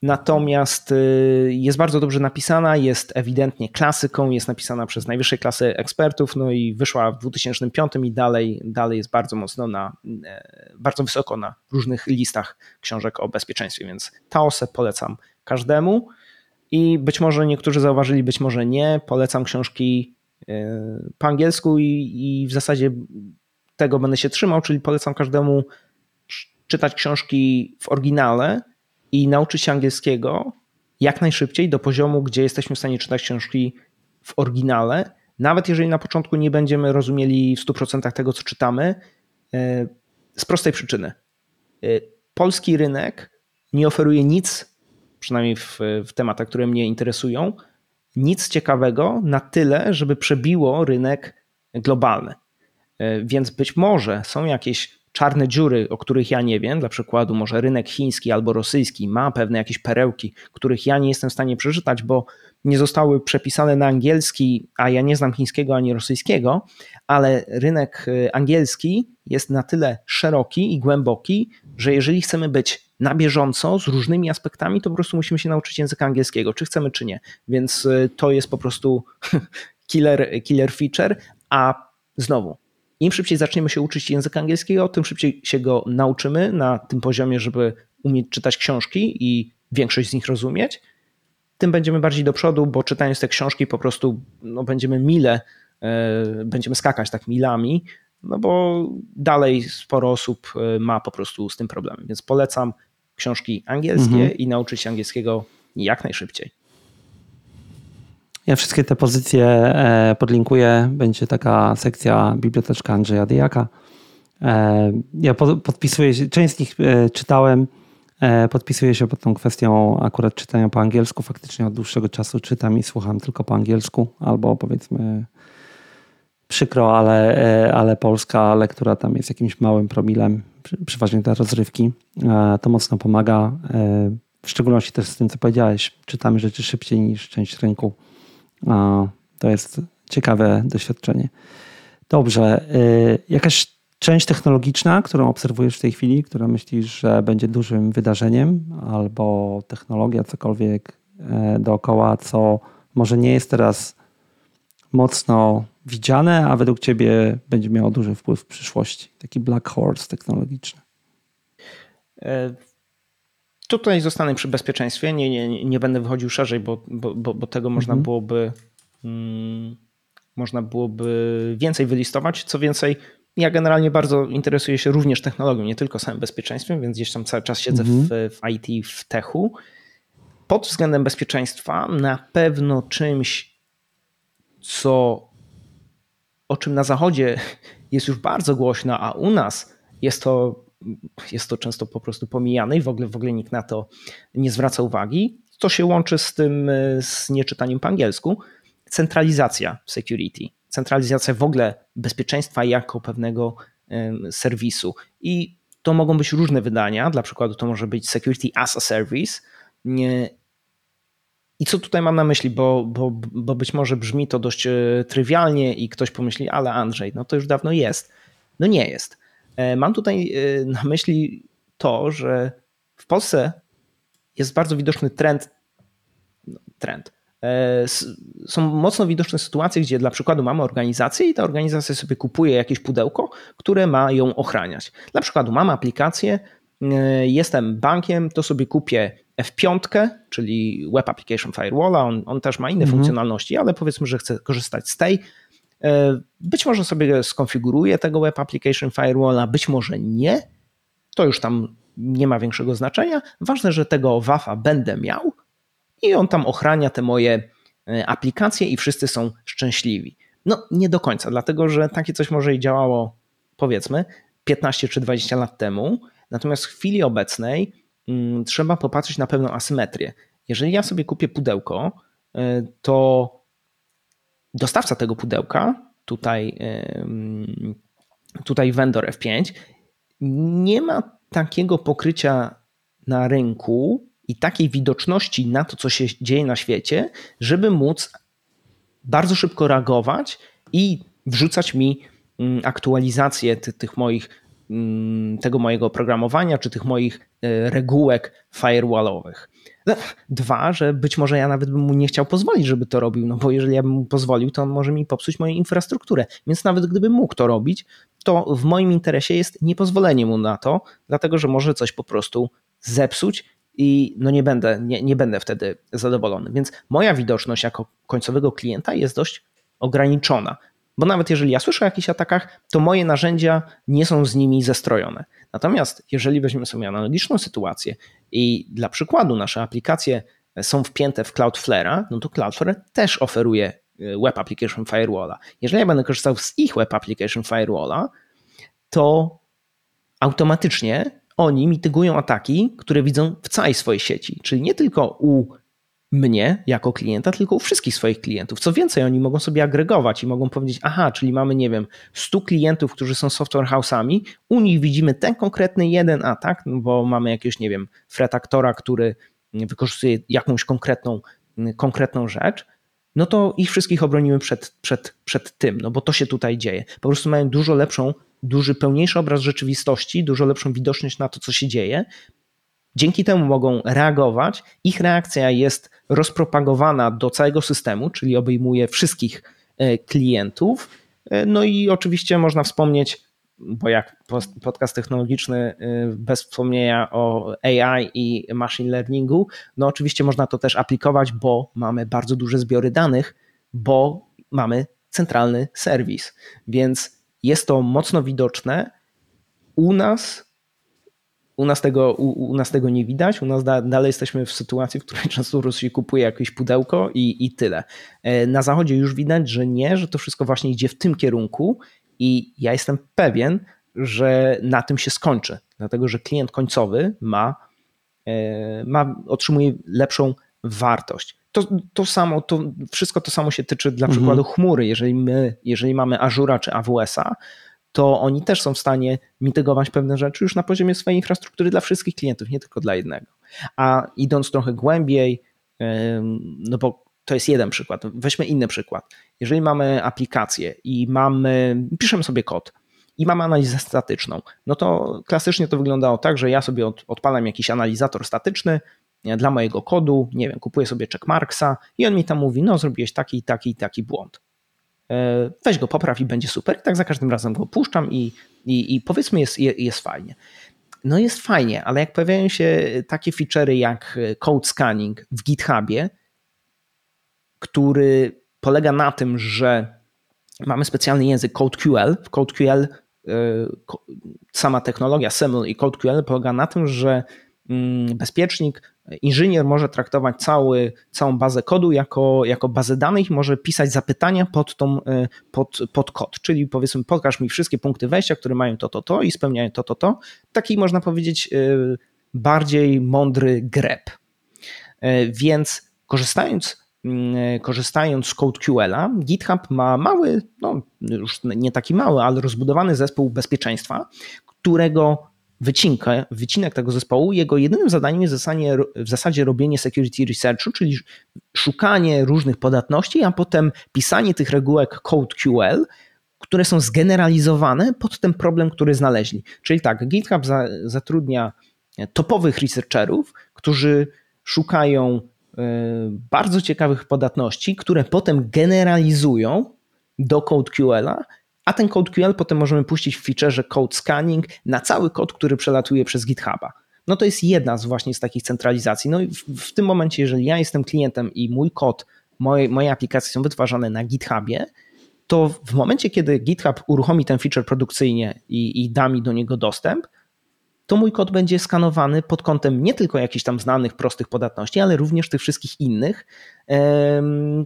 Natomiast y, jest bardzo dobrze napisana, jest ewidentnie klasyką, jest napisana przez najwyższej klasy ekspertów, no i wyszła w 2005 i dalej, dalej jest bardzo mocno na, e, bardzo wysoko na różnych listach książek o bezpieczeństwie, więc Taosę polecam każdemu. I być może niektórzy zauważyli, być może nie, polecam książki e, po angielsku i, i w zasadzie tego będę się trzymał, czyli polecam każdemu czytać książki w oryginale, i nauczyć się angielskiego, jak najszybciej do poziomu, gdzie jesteśmy w stanie czytać książki w oryginale, nawet jeżeli na początku nie będziemy rozumieli w 100% tego, co czytamy, e, z prostej przyczyny. E, polski rynek nie oferuje nic, przynajmniej w, w tematach, które mnie interesują, nic ciekawego na tyle, żeby przebiło rynek globalny. E, więc być może są jakieś czarne dziury, o których ja nie wiem, dla przykładu może rynek chiński albo rosyjski ma pewne jakieś perełki, których ja nie jestem w stanie przeczytać, bo nie zostały przepisane na angielski, a ja nie znam chińskiego ani rosyjskiego, ale rynek y, angielski jest na tyle szeroki i głęboki, że jeżeli chcemy być na bieżąco z różnymi aspektami, to po prostu musimy się nauczyć języka angielskiego, czy chcemy, czy nie. Więc y, to jest po prostu <laughs> killer, killer feature, a znowu, im szybciej zaczniemy się uczyć języka angielskiego, tym szybciej się go nauczymy na tym poziomie, żeby umieć czytać książki i większość z nich rozumieć, tym będziemy bardziej do przodu, bo czytając te książki po prostu no, będziemy mile, e, będziemy skakać tak milami, no bo dalej sporo osób e, ma po prostu z tym problem. Więc polecam książki angielskie mhm. i nauczyć się angielskiego jak najszybciej. Ja wszystkie te pozycje e, podlinkuję. Będzie taka sekcja biblioteczka Andrzeja Dyjaka. E, ja podpisuję się, część z nich e, czytałem. Podpisuję się pod tą kwestią akurat czytania po angielsku. Faktycznie od dłuższego czasu czytam i słucham tylko po angielsku, albo powiedzmy przykro, ale, ale polska lektura tam jest jakimś małym promilem, przeważnie te rozrywki. To mocno pomaga. W szczególności też z tym, co powiedziałeś, czytamy rzeczy szybciej niż część rynku to jest ciekawe doświadczenie. Dobrze. Y, jakaś część technologiczna, którą obserwujesz w tej chwili, która myślisz, że będzie dużym wydarzeniem, albo technologia, cokolwiek e, dookoła, co może nie jest teraz mocno widziane, a według Ciebie będzie miało duży wpływ w przyszłości? Taki black horse technologiczny. Tutaj zostanę przy bezpieczeństwie, nie, nie, nie będę wychodził szerzej, bo, bo, bo, bo tego mhm. można byłoby hmm, można byłoby więcej wylistować. Co więcej, ja generalnie bardzo interesuję się również technologią, nie tylko samym bezpieczeństwem, więc gdzieś tam cały czas siedzę mhm. w, w IT, w techu. Pod względem bezpieczeństwa na pewno czymś, co o czym na zachodzie jest już bardzo głośno, a u nas jest to jest to często po prostu pomijane i w ogóle, w ogóle nikt na to nie zwraca uwagi. To się łączy z tym, e, z nieczytaniem po angielsku. Centralizacja security, centralizacja w ogóle bezpieczeństwa jako pewnego serwisu. I to mogą być różne wydania. Dla przykładu to może być security as a service. I co tutaj mam na myśli, bo, bo, bo być może brzmi to dość e, trywialnie i ktoś pomyśli, ale Andrzej, no to już dawno jest. No nie jest. E, mam tutaj e, na myśli to, że w Polsce jest bardzo widoczny trend. No, trend. E, są mocno widoczne sytuacje, gdzie dla przykładu mamy organizację i ta organizacja sobie kupuje jakieś pudełko, które ma ją ochraniać. Dla przykładu mamy aplikację, jestem bankiem, to sobie kupię F5, czyli Web Application Firewall, on, on też ma inne mhm. funkcjonalności, ale powiedzmy, że chcę korzystać z tej być może sobie skonfiguruję tego Web Application Firewalla, być może nie. To już tam nie ma większego znaczenia. Ważne, że tego WAF-a będę miał i on tam ochrania te moje e, aplikacje i wszyscy są szczęśliwi. No nie do końca, dlatego że takie coś może i działało powiedzmy 15 czy 20 lat temu, natomiast w chwili obecnej hmm, trzeba popatrzeć na pewną asymetrię. Jeżeli ja sobie kupię pudełko, e, to dostawca tego pudełka, tutaj, tutaj vendor F5, nie ma takiego pokrycia na rynku i takiej widoczności na to, co się dzieje na świecie, żeby móc bardzo szybko reagować i wrzucać mi mm, aktualizacje tych moich, mm, tego mojego oprogramowania, czy tych moich e, regułek firewallowych. Dwa, że być może ja nawet bym mu nie chciał pozwolić, żeby to robił, no bo jeżeli ja bym mu pozwolił, to on może mi popsuć moją infrastrukturę. Więc nawet gdybym mógł to robić, to w moim interesie jest niepozwolenie mu na to, dlatego że może coś po prostu zepsuć i no nie będę, nie, nie będę wtedy zadowolony. Więc moja widoczność jako końcowego klienta jest dość ograniczona. Bo nawet jeżeli ja słyszę o jakichś atakach, to moje narzędzia nie są z nimi zestrojone. Natomiast jeżeli weźmiemy sobie analogiczną sytuację i dla przykładu nasze aplikacje są wpięte w Cloudflare'a, no to Cloudflare też oferuje Web Application Firewalla. Jeżeli ja będę korzystał z ich Web Application Firewalla, to automatycznie oni mitygują ataki, które widzą w całej swojej sieci, czyli nie tylko u mnie jako klienta, tylko u wszystkich swoich klientów. Co więcej, oni mogą sobie agregować i mogą powiedzieć, aha, czyli mamy, nie wiem, 100 klientów, którzy są software house'ami, u nich widzimy ten konkretny jeden atak, no bo mamy jakiegoś, nie wiem, threat aktora, który wykorzystuje jakąś konkretną, konkretną rzecz, no to ich wszystkich obronimy przed, przed, przed tym, no bo to się tutaj dzieje. Po prostu mają dużo lepszą, duży, pełniejszy obraz rzeczywistości, dużo lepszą widoczność na to, co się dzieje. Dzięki temu mogą reagować. Ich reakcja jest rozpropagowana do całego systemu, czyli obejmuje wszystkich e, klientów. E, no i oczywiście można wspomnieć bo jak podcast technologiczny y, bez wspomnienia o AI i machine learningu, no oczywiście można to też aplikować, bo mamy bardzo duże zbiory danych, bo mamy centralny serwis. Więc jest to mocno widoczne. U nas u nas, tego, u, u, nas tego nie widać, u nas da, dalej jesteśmy w sytuacji, w której <laughs> często się kupuje jakieś pudełko i, i tyle. E, na zachodzie już widać, że nie, że to wszystko właśnie idzie w tym kierunku i ja jestem pewien, że na tym się skończy, dlatego że klient końcowy ma, e, ma otrzymuje lepszą wartość. To, to samo, to wszystko to samo się tyczy dla mhm. przykładu chmury. Jeżeli my, jeżeli mamy Azura czy AWS-a, to oni też są w stanie mitygować pewne rzeczy już na poziomie swojej infrastruktury dla wszystkich klientów, nie tylko dla jednego. A idąc trochę głębiej, no bo to jest jeden przykład. Weźmy inny przykład. Jeżeli mamy aplikację i mamy, piszemy sobie kod i mamy analizę statyczną, no to klasycznie to wyglądało tak, że ja sobie od, odpalam jakiś analizator statyczny dla mojego kodu, nie wiem, kupuję sobie checkmarksa i on mi tam mówi, no zrobiłeś taki, taki, taki błąd. E, weź go, popraw i będzie super. I tak za każdym razem go puszczam i, i, i powiedzmy jest, jest fajnie. No jest fajnie, ale jak pojawiają się takie feature'y jak code scanning w GitHubie, który polega na tym, że mamy specjalny język CodeQL. W CodeQL y, sama technologia SAML i CodeQL polega na tym, że mm, bezpiecznik, inżynier może traktować cały, całą bazę kodu jako, jako bazę danych i może pisać zapytania pod, tą, y, pod, pod kod. Czyli powiedzmy, pokaż mi wszystkie punkty wejścia, które mają to, to, to i spełniają to, to, to. Taki można powiedzieć y, bardziej mądry grep. Więc korzystając Mm, korzystając z CodeQL-a, GitHub ma mały, no już nie taki mały, ale rozbudowany zespół bezpieczeństwa, którego wycinkę, wycinek tego zespołu, jego jedynym zadaniem jest w zasadzie, w zasadzie robienie security researchu, czyli szukanie różnych podatności, a potem pisanie tych regułek CodeQL, które są zgeneralizowane pod ten problem, który znaleźli. Czyli tak, GitHub za, zatrudnia topowych researcherów, którzy szukają Y, bardzo ciekawych podatności, które potem generalizują do CodeQL-a, a ten CodeQL potem możemy puścić w featureze Code Scanning na cały kod, który przelatuje przez GitHuba. No to jest jedna z właśnie z takich centralizacji. No i w, w tym momencie, jeżeli ja jestem klientem i mój kod, moje, moje aplikacje są wytwarzane na GitHubie, to w momencie, kiedy GitHub uruchomi ten feature produkcyjnie i, i da mi do niego dostęp, to mój kod będzie skanowany pod kątem nie tylko jakichś tam znanych, prostych podatności, ale również tych wszystkich innych,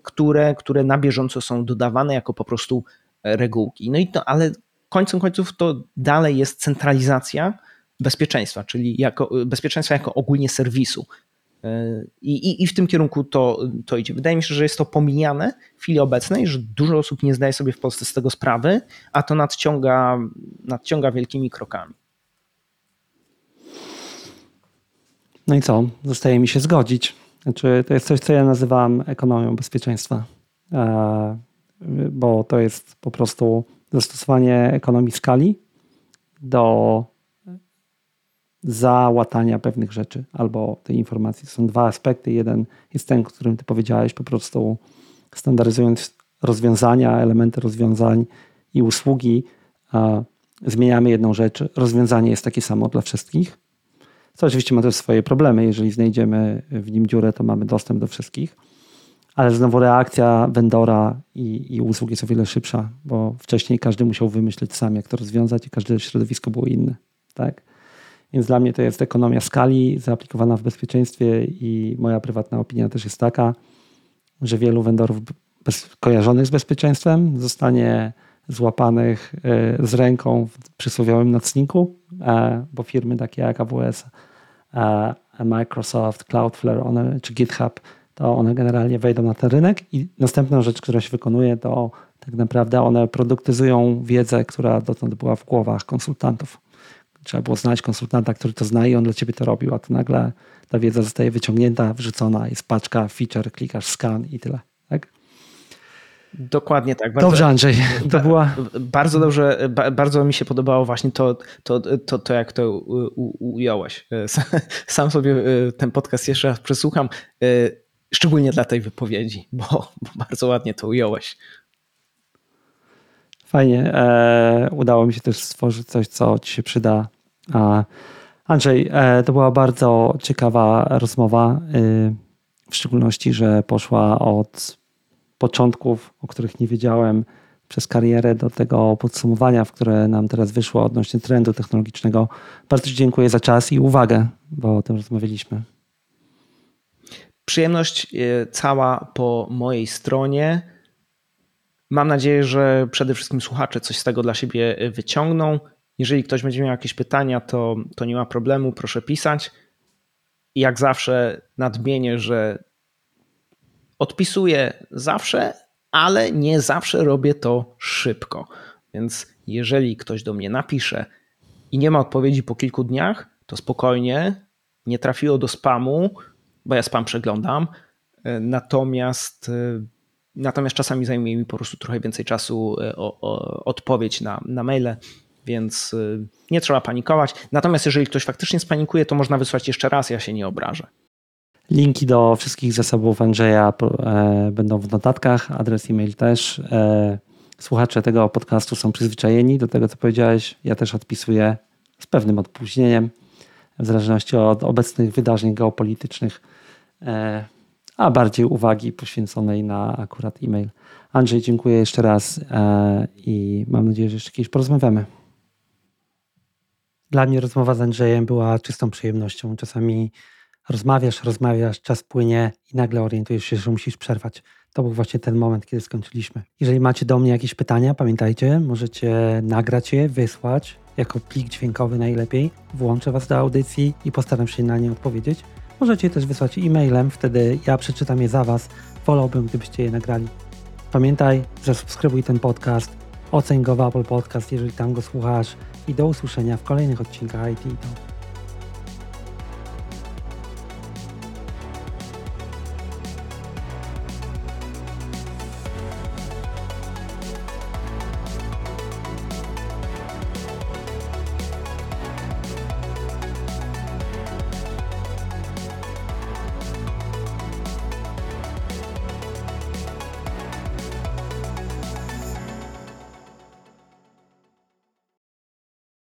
które, które na bieżąco są dodawane jako po prostu regułki. No i to, ale końcem końców to dalej jest centralizacja bezpieczeństwa, czyli jako, bezpieczeństwa jako ogólnie serwisu. I, i, I, w tym kierunku to, to idzie. Wydaje mi się, że jest to pomijane w chwili obecnej, że dużo osób nie zdaje sobie w Polsce z tego sprawy, a to nadciąga, nadciąga wielkimi krokami. No i co? Zostaje mi się zgodzić. Znaczy, to jest coś, co ja nazywam ekonomią bezpieczeństwa, e, bo to jest po prostu zastosowanie ekonomii skali do załatania pewnych rzeczy albo tej informacji. Są dwa aspekty. Jeden jest ten, o którym ty powiedziałeś, po prostu standaryzując rozwiązania, elementy rozwiązań i usługi, zmieniamy jedną rzecz. Rozwiązanie jest takie samo dla wszystkich co oczywiście ma też swoje problemy. Jeżeli znajdziemy w nim dziurę, to mamy dostęp do wszystkich. Ale znowu reakcja vendora i, i usług jest o wiele szybsza, bo wcześniej każdy musiał wymyślić sam, jak to rozwiązać i każde środowisko było inne. Tak? Więc dla mnie to jest ekonomia skali zaaplikowana w bezpieczeństwie i moja prywatna opinia też jest taka, że wielu vendorów bez, kojarzonych z bezpieczeństwem zostanie złapanych e, z ręką w przysłowiowym nocniku, e, bo firmy takie jak AWS, e, Microsoft, Cloudflare one, czy GitHub, to one generalnie wejdą na ten rynek i następna rzecz, która się wykonuje, to tak naprawdę one produktyzują wiedzę, która dotąd była w głowach konsultantów. Trzeba było znaleźć konsultanta, który to zna i on dla ciebie to robił, a to nagle ta wiedza zostaje wyciągnięta, wrzucona, jest paczka, feature, klikasz scan i tyle. Tak? Dokładnie tak. Bardzo, dobrze, Andrzej. To była... Bardzo dobrze, bardzo mi się podobało właśnie to, to, to, to jak to ująłeś. <laughs> Sam sobie e, ten podcast jeszcze raz przesłucham, e, szczególnie dla tej wypowiedzi, bo, bo bardzo ładnie to ująłeś. Fajnie. E, udało mi się też stworzyć coś, co ci się przyda. Andrzej, to była bardzo ciekawa rozmowa, w szczególności, że poszła od początków, o których nie wiedziałem, przez karierę do tego podsumowania, w które nam teraz wyszło odnośnie trendu technologicznego. Bardzo Ci dziękuję za czas i uwagę, bo o tym rozmawialiśmy. Przyjemność e, cała po mojej stronie. Mam nadzieję, że przede wszystkim słuchacze coś z tego dla siebie e, wyciągną. Jeżeli ktoś będzie miał jakieś pytania, to, to nie ma problemu, proszę pisać. I jak zawsze nadmienię, że Odpisuję zawsze, ale nie zawsze robię to szybko. Więc jeżeli ktoś do mnie napisze i nie ma odpowiedzi po kilku dniach, to spokojnie, nie trafiło do spamu, bo ja spam przeglądam. E, natomiast, e, natomiast czasami zajmuje mi po prostu trochę więcej czasu e, o, o odpowiedź na, na maile, więc nie trzeba panikować. Natomiast jeżeli ktoś faktycznie spanikuje, to można wysłać jeszcze raz, ja się nie obrażę. Linki do wszystkich zasobów Andrzeja będą w notatkach, adres e-mail też. Słuchacze tego podcastu są przyzwyczajeni do tego, co powiedziałeś. Ja też odpisuję z pewnym opóźnieniem, w zależności od obecnych wydarzeń geopolitycznych, a bardziej uwagi poświęconej na akurat e-mail. Andrzej, dziękuję jeszcze raz i mam nadzieję, że jeszcze kiedyś porozmawiamy. Dla mnie rozmowa z Andrzejem była czystą przyjemnością. Czasami rozmawiasz, rozmawiasz, czas płynie i nagle orientujesz się, że musisz przerwać. To był właśnie ten moment, kiedy skończyliśmy. Jeżeli macie do mnie jakieś pytania, pamiętajcie, możecie nagrać je, wysłać jako plik dźwiękowy najlepiej. Włączę Was do audycji i postaram się na nie odpowiedzieć. Możecie też wysłać e-mailem, wtedy ja przeczytam je za Was. Wolałbym, gdybyście je nagrali. Pamiętaj, zasubskrybuj ten podcast, oceń go w Apple Podcast, jeżeli tam go słuchasz i do usłyszenia w kolejnych odcinkach IT.